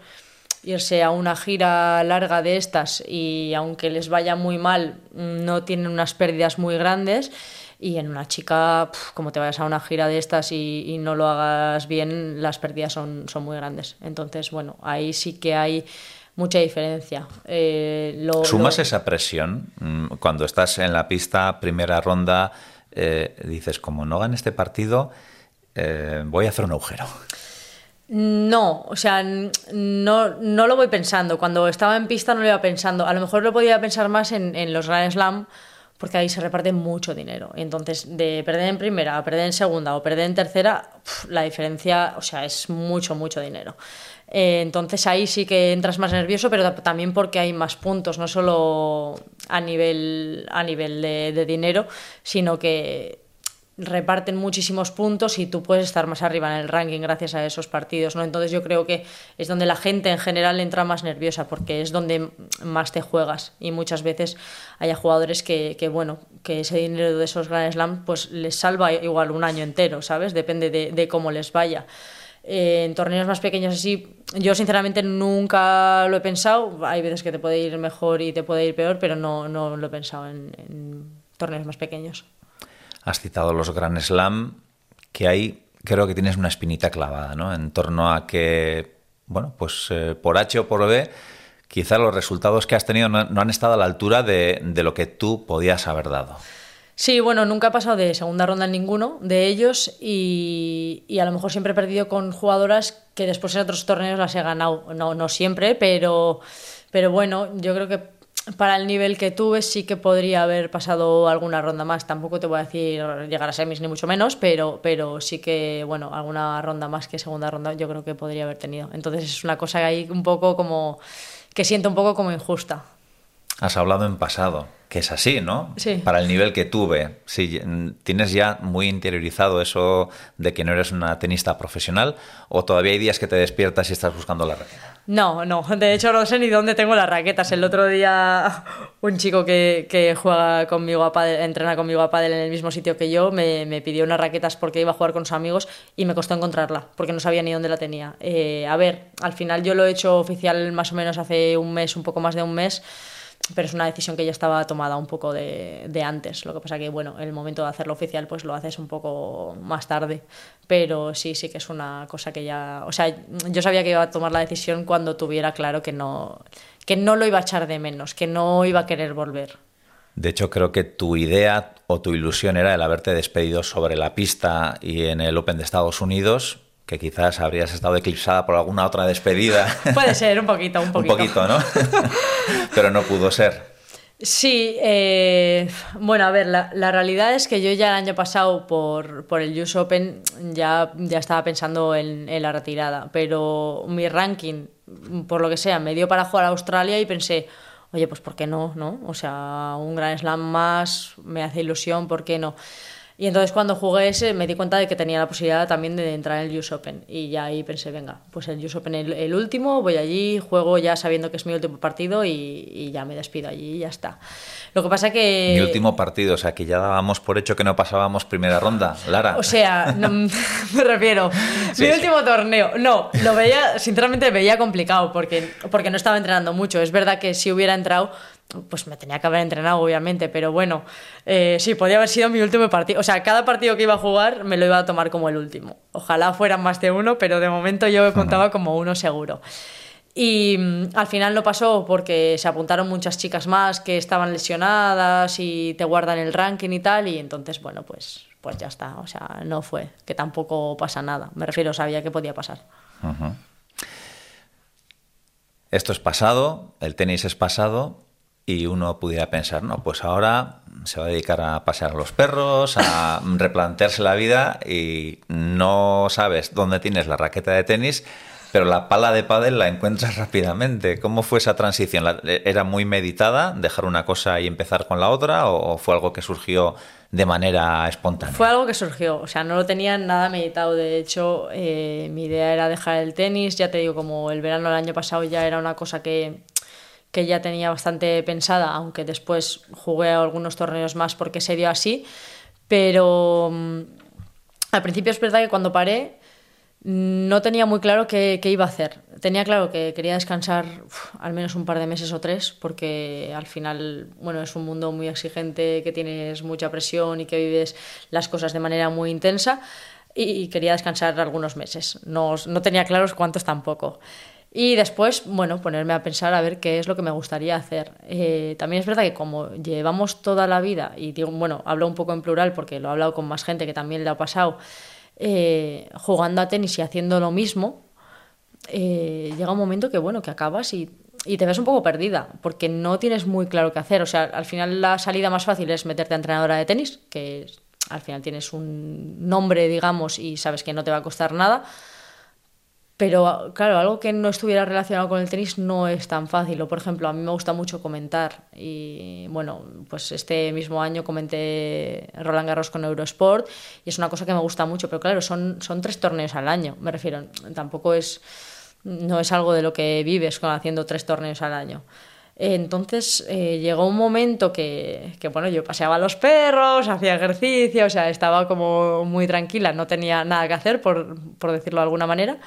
irse a una gira larga de estas y aunque les vaya muy mal, no tienen unas pérdidas muy grandes. Y en una chica, pf, como te vayas a una gira de estas y, y no lo hagas bien, las pérdidas son, son muy grandes. Entonces, bueno, ahí sí que hay mucha diferencia. Eh, lo- ¿Sumas lo- esa presión mm, cuando estás en la pista, primera ronda, eh, dices, como no gane este partido, eh, voy a hacer un agujero? No, o sea, no, no lo voy pensando. Cuando estaba en pista no lo iba pensando. A lo mejor lo podía pensar más en, en los Grand Slam, porque ahí se reparte mucho dinero. Entonces, de perder en primera a perder en segunda o perder en tercera, la diferencia, o sea, es mucho, mucho dinero. Eh, entonces ahí sí que entras más nervioso, pero ta- también porque hay más puntos, no solo a nivel, a nivel de dinero, sino que reparten muchísimos puntos y tú puedes estar más arriba en el ranking gracias a esos partidos, ¿no? Entonces yo creo que es donde la gente en general entra más nerviosa porque es donde más te juegas y muchas veces haya jugadores que, que, bueno, que ese dinero de esos Grand Slam pues les salva igual un año entero, ¿sabes? Depende de, cómo les vaya. Eh, en torneos más pequeños así, yo sinceramente nunca lo he pensado. Hay veces que te puede ir mejor y te puede ir peor, pero no, no lo he pensado en, en torneos más pequeños. Has citado los Grand Slam, que ahí creo que tienes una espinita clavada, ¿no? En torno a que, bueno, pues eh, por H o por B, quizá los resultados que has tenido no, han estado a la altura de, de lo que tú podías haber dado. Sí, bueno, nunca he pasado de segunda ronda en ninguno de ellos y, y a lo mejor siempre he perdido con jugadoras que después en otros torneos las he ganado. No, no siempre, pero, pero bueno, yo creo que para el nivel que tuve sí que podría haber pasado alguna ronda más. Tampoco te voy a decir llegar a semis ni mucho menos, pero, pero sí que, bueno, alguna ronda más que segunda ronda yo creo que podría haber tenido. Entonces es una cosa ahí un poco como que siento un poco como injusta. Has hablado en pasado, que es así, ¿no? Sí. Para el nivel que tuve. Sí, ¿Tienes ya muy interiorizado eso de que no eres una tenista profesional o todavía hay días que te despiertas y estás buscando la raqueta? No, no, de hecho no sé ni dónde tengo las raquetas. El otro día un chico que, que juega conmigo a pádel, entrena conmigo a pádel en el mismo sitio que yo me, me, pidió unas raquetas porque iba a jugar con sus amigos y me costó encontrarla porque no sabía ni dónde la tenía. Eh, a ver, al final yo lo he hecho oficial más o menos hace un mes, un poco más de un mes pero es una decisión que ya estaba tomada un poco de, de, antes. Lo que pasa que, bueno, el momento de hacerlo oficial, pues lo haces un poco más tarde. Pero sí, sí que es una cosa que ya. O sea, yo sabía que iba a tomar la decisión cuando tuviera claro que no, que no lo iba a echar de menos, que no iba a querer volver. De hecho, creo que tu idea o tu ilusión era el haberte despedido sobre la pista y en el Open de Estados Unidos, que quizás habrías estado eclipsada por alguna otra despedida. Puede ser, un poquito, un poquito. un poquito, ¿no? Pero no pudo ser. Sí, eh, bueno, a ver, la, la, realidad es que yo ya el año pasado por, por el US Open ya, ya estaba pensando en, en, la retirada, pero mi ranking, por lo que sea, me dio para jugar a Australia y pensé, oye, pues ¿por qué no? no? O sea, un gran slam más me hace ilusión, ¿por qué no? Y entonces cuando jugué ese me di cuenta de que tenía la posibilidad también de entrar en el US Open. Y ya ahí pensé, venga, pues el US Open el, el último, voy allí, juego ya sabiendo que es mi último partido y, y, ya me despido allí y ya está. Lo que pasa que... Mi último partido, o sea, que ya dábamos por hecho que no pasábamos primera ronda, Lara. O sea, no, me refiero, sí, mi sí. último torneo. No, lo veía, sinceramente veía complicado porque, porque no estaba entrenando mucho. Es verdad que si hubiera entrado pues me tenía que haber entrenado, obviamente, pero bueno, eh, sí, podía haber sido mi último partido. O sea, cada partido que iba a jugar me lo iba a tomar como el último. Ojalá fueran más de uno, pero de momento yo contaba como uno seguro. Y mm, al final no pasó porque se apuntaron muchas chicas más que estaban lesionadas y te guardan el ranking y tal, y entonces, bueno, pues, pues ya está. O sea, no fue, que tampoco pasa nada. Me refiero, sabía que podía pasar. Uh -huh. Esto es pasado, el tenis es pasado, y uno pudiera pensar, no, pues ahora se va a dedicar a pasear los perros, a replantearse la vida y no sabes dónde tienes la raqueta de tenis, pero la pala de pádel la encuentras rápidamente. ¿Cómo fue esa transición? ¿Era muy meditada, dejar una cosa y empezar con la otra o fue algo que surgió de manera espontánea? Fue algo que surgió, o sea, no lo tenía nada meditado. De hecho, eh, mi idea era dejar el tenis, ya te digo, como el verano del año pasado ya era una cosa que que ya tenía bastante pensada, aunque después jugué a algunos torneos más porque se dio así, pero um, al principio es verdad que cuando paré no tenía muy claro qué, iba a hacer. Tenía claro que quería descansar al menos un par de meses o tres, porque al final, bueno, es un mundo muy exigente, que tienes mucha presión y que vives las cosas de manera muy intensa, y quería descansar algunos meses. No, no tenía claros cuántos tampoco. Y después, bueno, ponerme a pensar a ver qué es lo que me gustaría hacer. Eh, también es verdad que como llevamos toda la vida, y digo, bueno, hablo un poco en plural porque lo he hablado con más gente que también le ha pasado, eh, jugando a tenis y haciendo lo mismo, eh, llega un momento que, bueno, que acabas y, y, te ves un poco perdida, porque no tienes muy claro qué hacer. O sea, al final la salida más fácil es meterte a entrenadora de tenis, que al final tienes un nombre, digamos, y sabes que no te va a costar nada pero claro, algo que no estuviera relacionado con el tenis no es tan fácil. O por ejemplo, a mí me gusta mucho comentar. Y bueno, pues este mismo año comenté Roland Garros con Eurosport y es una cosa que me gusta mucho. Pero claro, son, son tres torneos al año, me refiero. Tampoco es, no es algo de lo que vives con haciendo tres torneos al año. Entonces eh, llegó un momento que, que, bueno, yo paseaba los perros, hacía ejercicio, o sea, estaba como muy tranquila, no tenía nada que hacer, por, por decirlo de alguna manera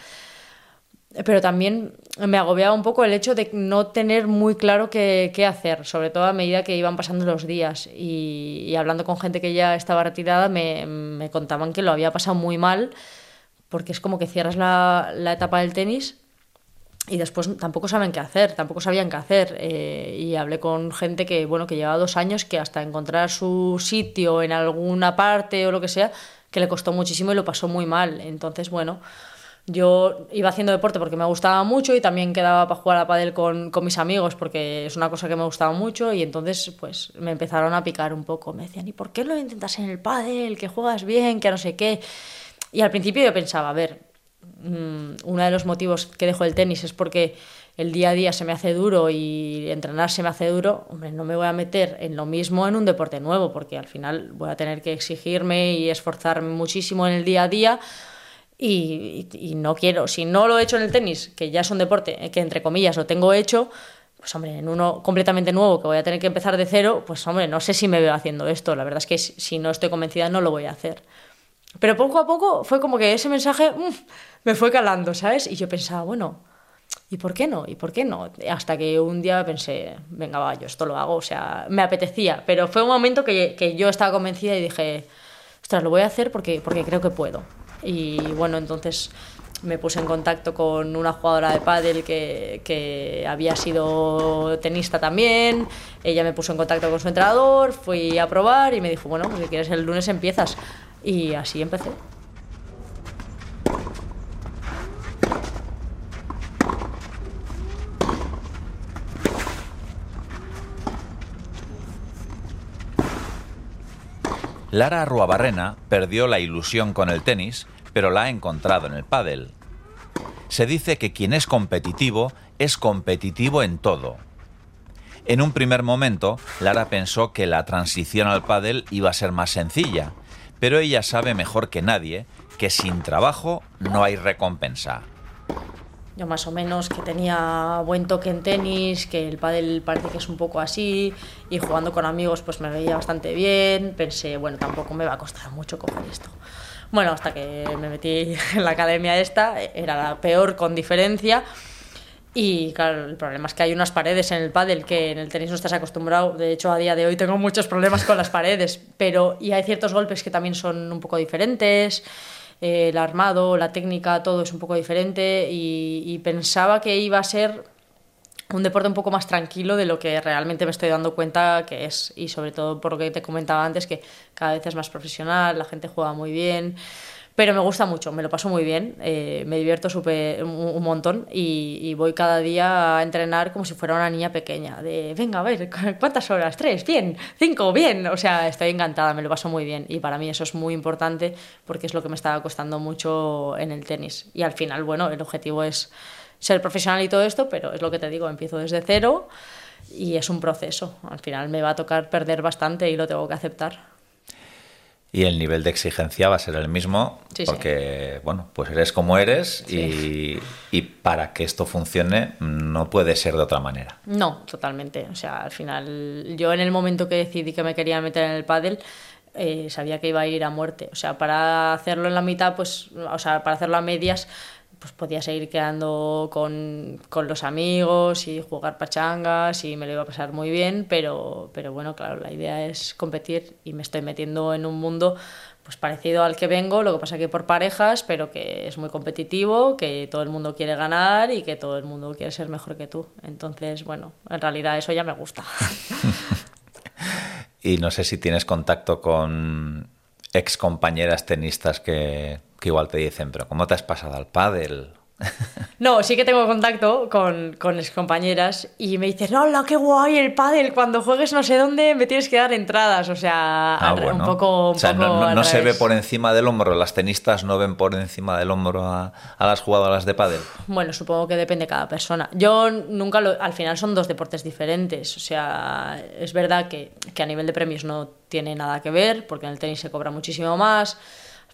pero también me agobiaba un poco el hecho de no tener muy claro qué, hacer, sobre todo a medida que iban pasando los días. Y, y hablando con gente que ya estaba retirada, me, me, contaban que lo había pasado muy mal, porque es como que cierras la, la, etapa del tenis y después tampoco saben qué hacer, tampoco sabían qué hacer. Eh, y hablé con gente que, bueno, que llevaba dos años, que hasta encontrar su sitio en alguna parte o lo que sea, que le costó muchísimo y lo pasó muy mal. Entonces, bueno yo iba haciendo deporte porque me gustaba mucho y también quedaba para jugar a pádel con, con, mis amigos porque es una cosa que me gustaba mucho y entonces pues me empezaron a picar un poco. Me decían, ¿y por qué lo intentas en el pádel? Que juegas bien, que no sé qué. Y al principio yo pensaba, a ver, mmm, uno de los motivos que dejo el tenis es porque el día a día se me hace duro y entrenar se me hace duro, hombre, no me voy a meter en lo mismo en un deporte nuevo porque al final voy a tener que exigirme y esforzarme muchísimo en el día a día y, y, no quiero, si no lo he hecho en el tenis, que ya es un deporte que entre comillas lo tengo hecho, pues hombre, en uno completamente nuevo que voy a tener que empezar de cero, pues hombre, no sé si me veo haciendo esto, la verdad es que si no estoy convencida no lo voy a hacer. Pero poco a poco fue como que ese mensaje uff, me fue calando, ¿sabes? Y yo pensaba, bueno, ¿y por qué no? ¿Y por qué no? Hasta que un día pensé, venga, va, yo esto lo hago, o sea, me apetecía, pero fue un momento que, que yo estaba convencida y dije, ostras, lo voy a hacer porque, porque creo que puedo. Y bueno, entonces me puse en contacto con una jugadora de pádel que, había sido tenista también. Ella me puso en contacto con su entrenador, fui a probar y me dijo, bueno, pues si quieres el lunes empiezas. Y así empecé. Lara Ruabarrena perdió la ilusión con el tenis, pero la ha encontrado en el pádel. Se dice que quien es competitivo es competitivo en todo. En un primer momento, Lara pensó que la transición al pádel iba a ser más sencilla, pero ella sabe mejor que nadie que sin trabajo no hay recompensa. Yo más o menos que tenía buen toque en tenis, que el pádel parece que es un poco así, y jugando con amigos pues me veía bastante bien, pensé, bueno, tampoco me va a costar mucho coger esto. Bueno, hasta que me metí en la academia esta, era la peor con diferencia, y claro, el problema es que hay unas paredes en el pádel que en el tenis no estás acostumbrado. De hecho, a día de hoy tengo muchos problemas con las paredes, pero y hay ciertos golpes que también son un poco diferentes. Eh, el armado, la técnica, todo es un poco diferente y, y, pensaba que iba a ser un deporte un poco más tranquilo de lo que realmente me estoy dando cuenta que es y sobre todo por lo que te comentaba antes que cada vez es más profesional, la gente juega muy bien. Pero me gusta mucho, me lo paso muy bien, eh, me divierto super, un, montón y, y, voy cada día a entrenar como si fuera una niña pequeña. De, venga, a ver, ¿cuántas horas? ¿Tres? ¿Bien? ¿Cinco? ¿Bien? O sea, estoy encantada, me lo paso muy bien y para mí eso es muy importante porque es lo que me estaba costando mucho en el tenis. Y al final, bueno, el objetivo es ser profesional y todo esto, pero es lo que te digo, empiezo desde cero y es un proceso. Al final me va a tocar perder bastante y lo tengo que aceptar. Y el nivel de exigencia va a ser el mismo, Sí, sí. porque, bueno, pues eres como eres y, y para que esto funcione no puede ser de otra manera. No, totalmente. O sea, al final, yo en el momento que decidí que me quería meter en el pádel, eh, sabía que iba a ir a muerte. O sea, para hacerlo en la mitad, pues, o sea, para hacerlo a medias, pues podía seguir quedando con, con, los amigos y jugar pachangas y me lo iba a pasar muy bien, pero, pero bueno, claro, la idea es competir y me estoy metiendo en un mundo pues parecido al que vengo, lo que pasa que por parejas, pero que es muy competitivo, que todo el mundo quiere ganar y que todo el mundo quiere ser mejor que tú. Entonces, bueno, en realidad eso ya me gusta. y no sé si tienes contacto con ex compañeras tenistas que, que igual te dicen, pero ¿cómo te has pasado al pádel? No, sí que tengo contacto con, con compañeras y me dicen, hola, qué guay el pádel, cuando juegues no sé dónde me tienes que dar entradas, o sea, ah, un bueno. poco... Un o sea, poco no, no, no se ve por encima del hombro, las tenistas no ven por encima del hombro a, a las jugadoras de pádel. Bueno, supongo que depende de cada persona. Yo nunca lo... Al final son dos deportes diferentes, o sea, es verdad que, que a nivel de premios no tiene nada que ver, porque en el tenis se cobra muchísimo más,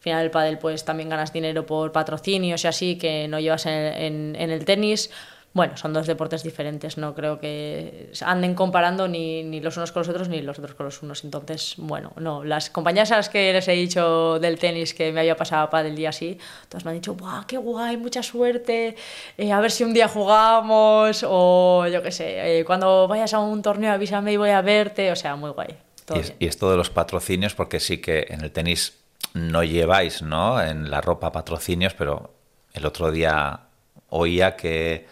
al final el pádel pues también ganas dinero por patrocinios y así que no llevas en, en, en, el tenis. Bueno, son dos deportes diferentes, no creo que anden comparando ni, ni, los unos con los otros ni los otros con los unos. Entonces, bueno, no, las compañeras a las que les he dicho del tenis que me había pasado para el día así, todas me han dicho, ¡guau, qué guay, mucha suerte! Eh, a ver si un día jugamos o yo qué sé, eh, cuando vayas a un torneo avísame y voy a verte, o sea, muy guay. Y, es, y esto de los patrocinios, porque sí que en el tenis no lleváis ¿no? en la ropa patrocinios, pero el otro día oía que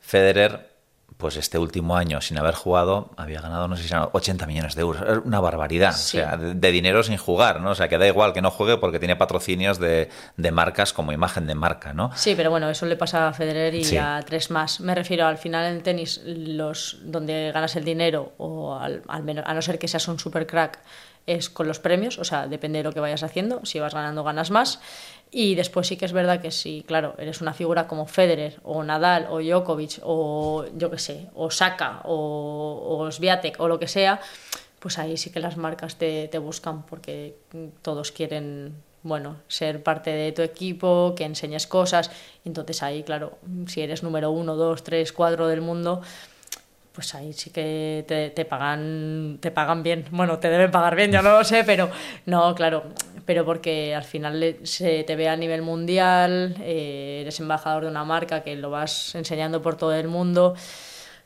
Federer, pues este último año, sin haber jugado, había ganado, no sé si eran 80 millones de euros. Es una barbaridad. Sí. O sea, de, de, dinero sin jugar, ¿no? O sea, que da igual que no juegue porque tiene patrocinios de, de, marcas como imagen de marca, ¿no? Sí, pero bueno, eso le pasa a Federer y sí. a tres más. Me refiero, al final en tenis, los donde ganas el dinero, o al, al menos, a no ser que seas un super crack, es con los premios, o sea, depende de lo que vayas haciendo, si vas ganando ganas más. Y después sí que es verdad que si, claro, eres una figura como Federer o Nadal o Djokovic o yo qué sé, o Saka o, o Sviatek o lo que sea, pues ahí sí que las marcas te, te buscan porque todos quieren bueno, ser parte de tu equipo, que enseñes cosas. Entonces ahí, claro, si eres número uno, dos, tres, cuatro del mundo, pues ahí sí que te, te, pagan te pagan bien. Bueno, te deben pagar bien, yo no lo sé, pero no, claro, pero porque al final se te ve a nivel mundial, eh, eres embajador de una marca que lo vas enseñando por todo el mundo.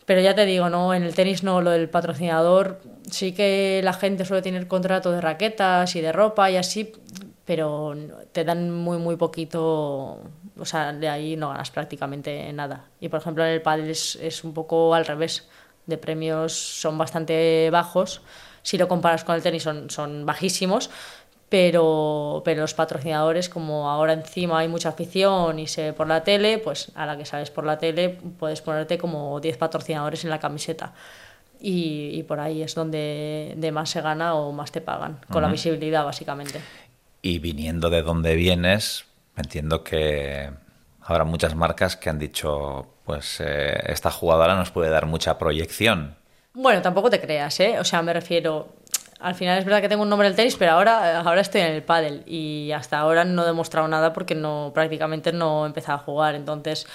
Pero ya te digo, no, en el tenis no, lo del patrocinador, sí que la gente suele tener contrato de raquetas y de ropa y así, pero te dan muy, muy poquito, o sea, de ahí no ganas prácticamente nada. Y por ejemplo, en el pádel es, es un poco al revés, de premios son bastante bajos, si lo comparas con el tenis son, son bajísimos, pero, pero los patrocinadores, como ahora encima hay mucha afición y se ve por la tele, pues a la que sabes por la tele puedes ponerte como 10 patrocinadores en la camiseta. Y, y por ahí es donde de más se gana o más te pagan, con la visibilidad básicamente. Y viniendo de donde vienes, entiendo que habrá muchas marcas que han dicho, pues eh, esta jugadora nos puede dar mucha proyección. Bueno, tampoco te creas, ¿eh? O sea, me refiero. Al final es verdad que tengo un nombre en el tenis, pero ahora, ahora estoy en el pádel y hasta ahora no he demostrado nada porque no prácticamente no he empezado a jugar. Entonces,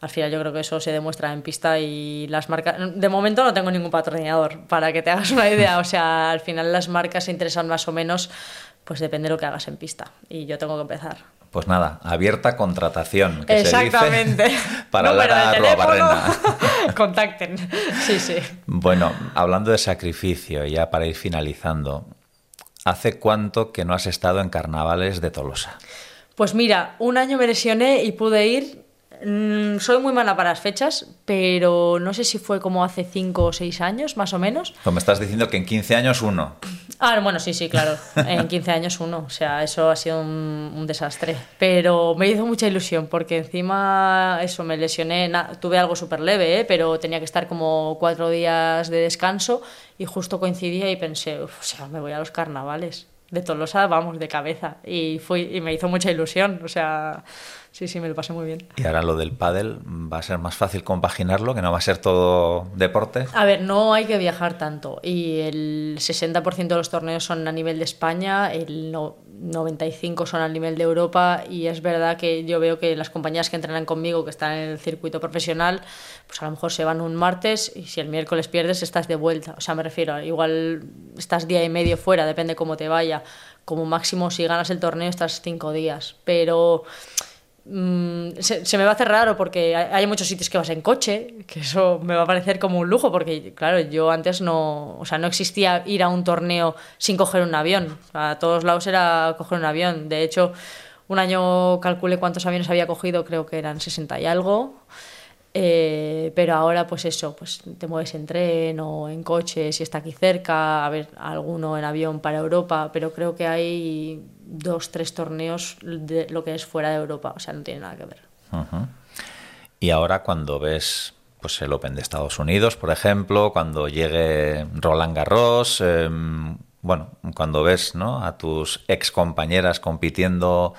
al final yo creo que eso se demuestra en pista y las marcas. De momento no tengo ningún patrocinador, para que te hagas una idea. O sea, al final las marcas se interesan más o menos, pues depende de lo que hagas en pista. Y yo tengo que empezar. Pues nada, abierta contratación. Que Exactamente. Se dice, para Número teléfono, Arruabarrena. Contacten. Sí, sí. Bueno, hablando de sacrificio, ya para ir finalizando, ¿hace cuánto que no has estado en carnavales de Tolosa? Pues mira, un año me lesioné y pude ir. Mm, soy muy mala para las fechas, pero no sé si fue como hace 5 o 6 años, más o menos. Pues me estás diciendo que en 15 años uno. Ah, bueno, sí, sí, claro. En 15 años uno. O sea, eso ha sido un, un desastre. Pero me hizo mucha ilusión porque encima, eso, me lesioné. na- tuve algo súper leve, ¿eh? pero tenía que estar como cuatro días de descanso y justo coincidía y pensé, "Uf, o sea, me voy a los carnavales. De Tolosa, vamos, de cabeza. Y fui y me hizo mucha ilusión. O sea, sí, sí, me lo pasé muy bien. Y ahora lo del pádel, ¿va a ser más fácil compaginarlo? ¿Que no va a ser todo deporte? A ver, no hay que viajar tanto y el 60% de los torneos son a nivel de España, el no- 95% son a nivel de Europa y es verdad que yo veo que las compañías que entrenan conmigo, que están en el circuito profesional, pues a lo mejor se van un martes y si el miércoles pierdes estás de vuelta. O sea, me refiero, igual estás día y medio fuera, depende cómo te vaya. Como máximo si ganas el torneo estás cinco días, pero... Mm, se, se me va a hacer raro porque hay, muchos sitios que vas en coche, que eso me va a parecer como un lujo, porque claro, yo antes no, o sea, no existía ir a un torneo sin coger un avión. A todos lados era coger un avión. De hecho, un año calculé cuántos aviones había cogido, creo que eran 60 y algo. Eh, pero ahora, pues eso, pues te mueves en tren o en coche, si está aquí cerca, a ver, alguno en avión para Europa, pero creo que hay dos, tres torneos de lo que es fuera de Europa, o sea, no tiene nada que ver. Y ahora cuando ves pues el Open de Estados Unidos, por ejemplo, cuando llegue Roland Garros, eh, bueno, cuando ves ¿no? a tus ex compañeras compitiendo,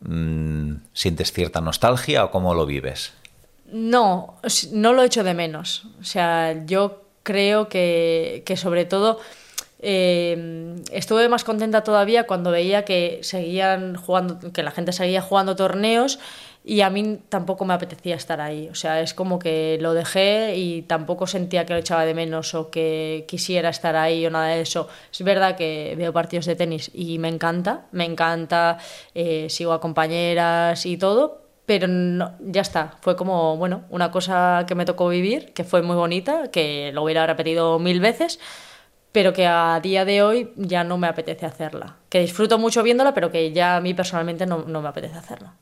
mm, ¿sientes cierta nostalgia o cómo lo vives? No, no lo echo de menos. O sea, yo creo que, que sobre todo eh, estuve más contenta todavía cuando veía que seguían jugando, que la gente seguía jugando torneos y a mí tampoco me apetecía estar ahí. O sea, es como que lo dejé y tampoco sentía que lo echaba de menos o que quisiera estar ahí o nada de eso. Es verdad que veo partidos de tenis y me encanta, me encanta, eh, sigo a compañeras y todo, pero no, ya está, fue como, bueno, una cosa que me tocó vivir, que fue muy bonita, que lo hubiera repetido mil veces, pero que a día de hoy ya no me apetece hacerla. Que disfruto mucho viéndola, pero que ya a mí personalmente no, no me apetece hacerla.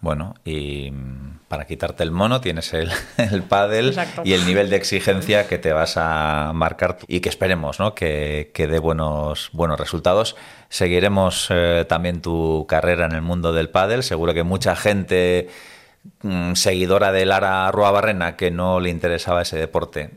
Bueno, y mm, para quitarte el mono tienes el, el pádel Exacto. y el nivel de exigencia que te vas a marcar y que esperemos ¿no? que, que dé buenos, buenos resultados. Seguiremos eh, también tu carrera en el mundo del pádel. Seguro que mucha gente mm, seguidora de Lara Ruabarrena que no le interesaba ese deporte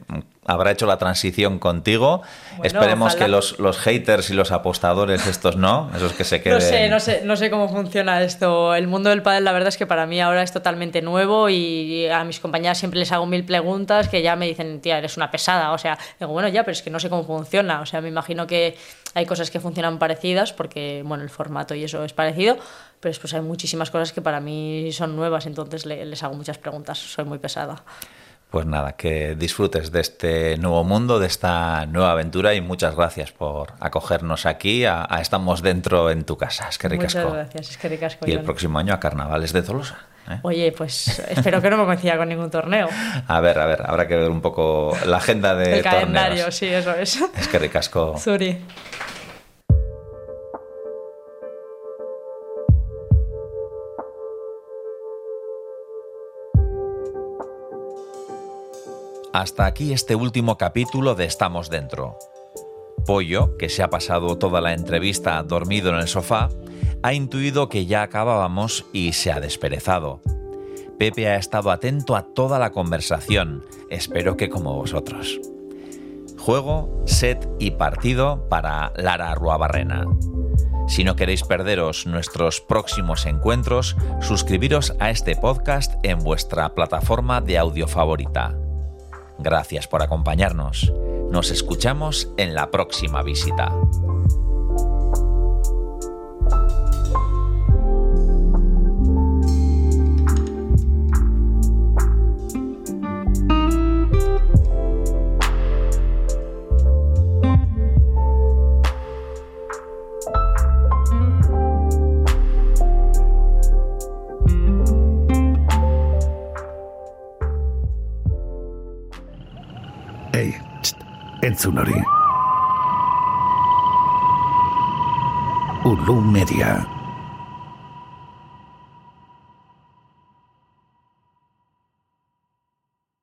habrá hecho la transición contigo. Bueno, Esperemos ojalá. que los, los haters y los apostadores estos no, esos que se queden... No sé, no sé, no sé cómo funciona esto. El mundo del pádel, la verdad es que para mí ahora es totalmente nuevo y a mis compañeras siempre les hago mil preguntas que ya me dicen, tía, eres una pesada. O sea, digo, bueno, ya, pero es que no sé cómo funciona. O sea, me imagino que hay cosas que funcionan parecidas porque, bueno, el formato y eso es parecido, pero después hay muchísimas cosas que para mí son nuevas, entonces le- les hago muchas preguntas. Soy muy pesada. Pues nada, que disfrutes de este nuevo mundo, de esta nueva aventura y muchas gracias por acogernos aquí a, a Estamos Dentro en tu casa. Es que Muchas ricasco. gracias, es que ricasco. Y el próximo año a Carnavales de Tolosa. ¿eh? Oye, pues espero que no me coincida con ningún torneo. A ver, a ver, habrá que ver un poco la agenda de El calendario, torneos. sí, eso es. Es que ricasco. Zuri. Hasta aquí este último capítulo de Estamos Dentro. Pollo, que se ha pasado toda la entrevista dormido en el sofá, ha intuido que ya acabábamos y se ha desperezado. Pepe ha estado atento a toda la conversación, espero que como vosotros. Juego, set y partido para Lara Ruabarrena. Si no queréis perderos nuestros próximos encuentros, suscribiros a este podcast en vuestra plataforma de audio favorita. Gracias por acompañarnos. Nos escuchamos en la próxima visita. Entzun hori. Ulu Media.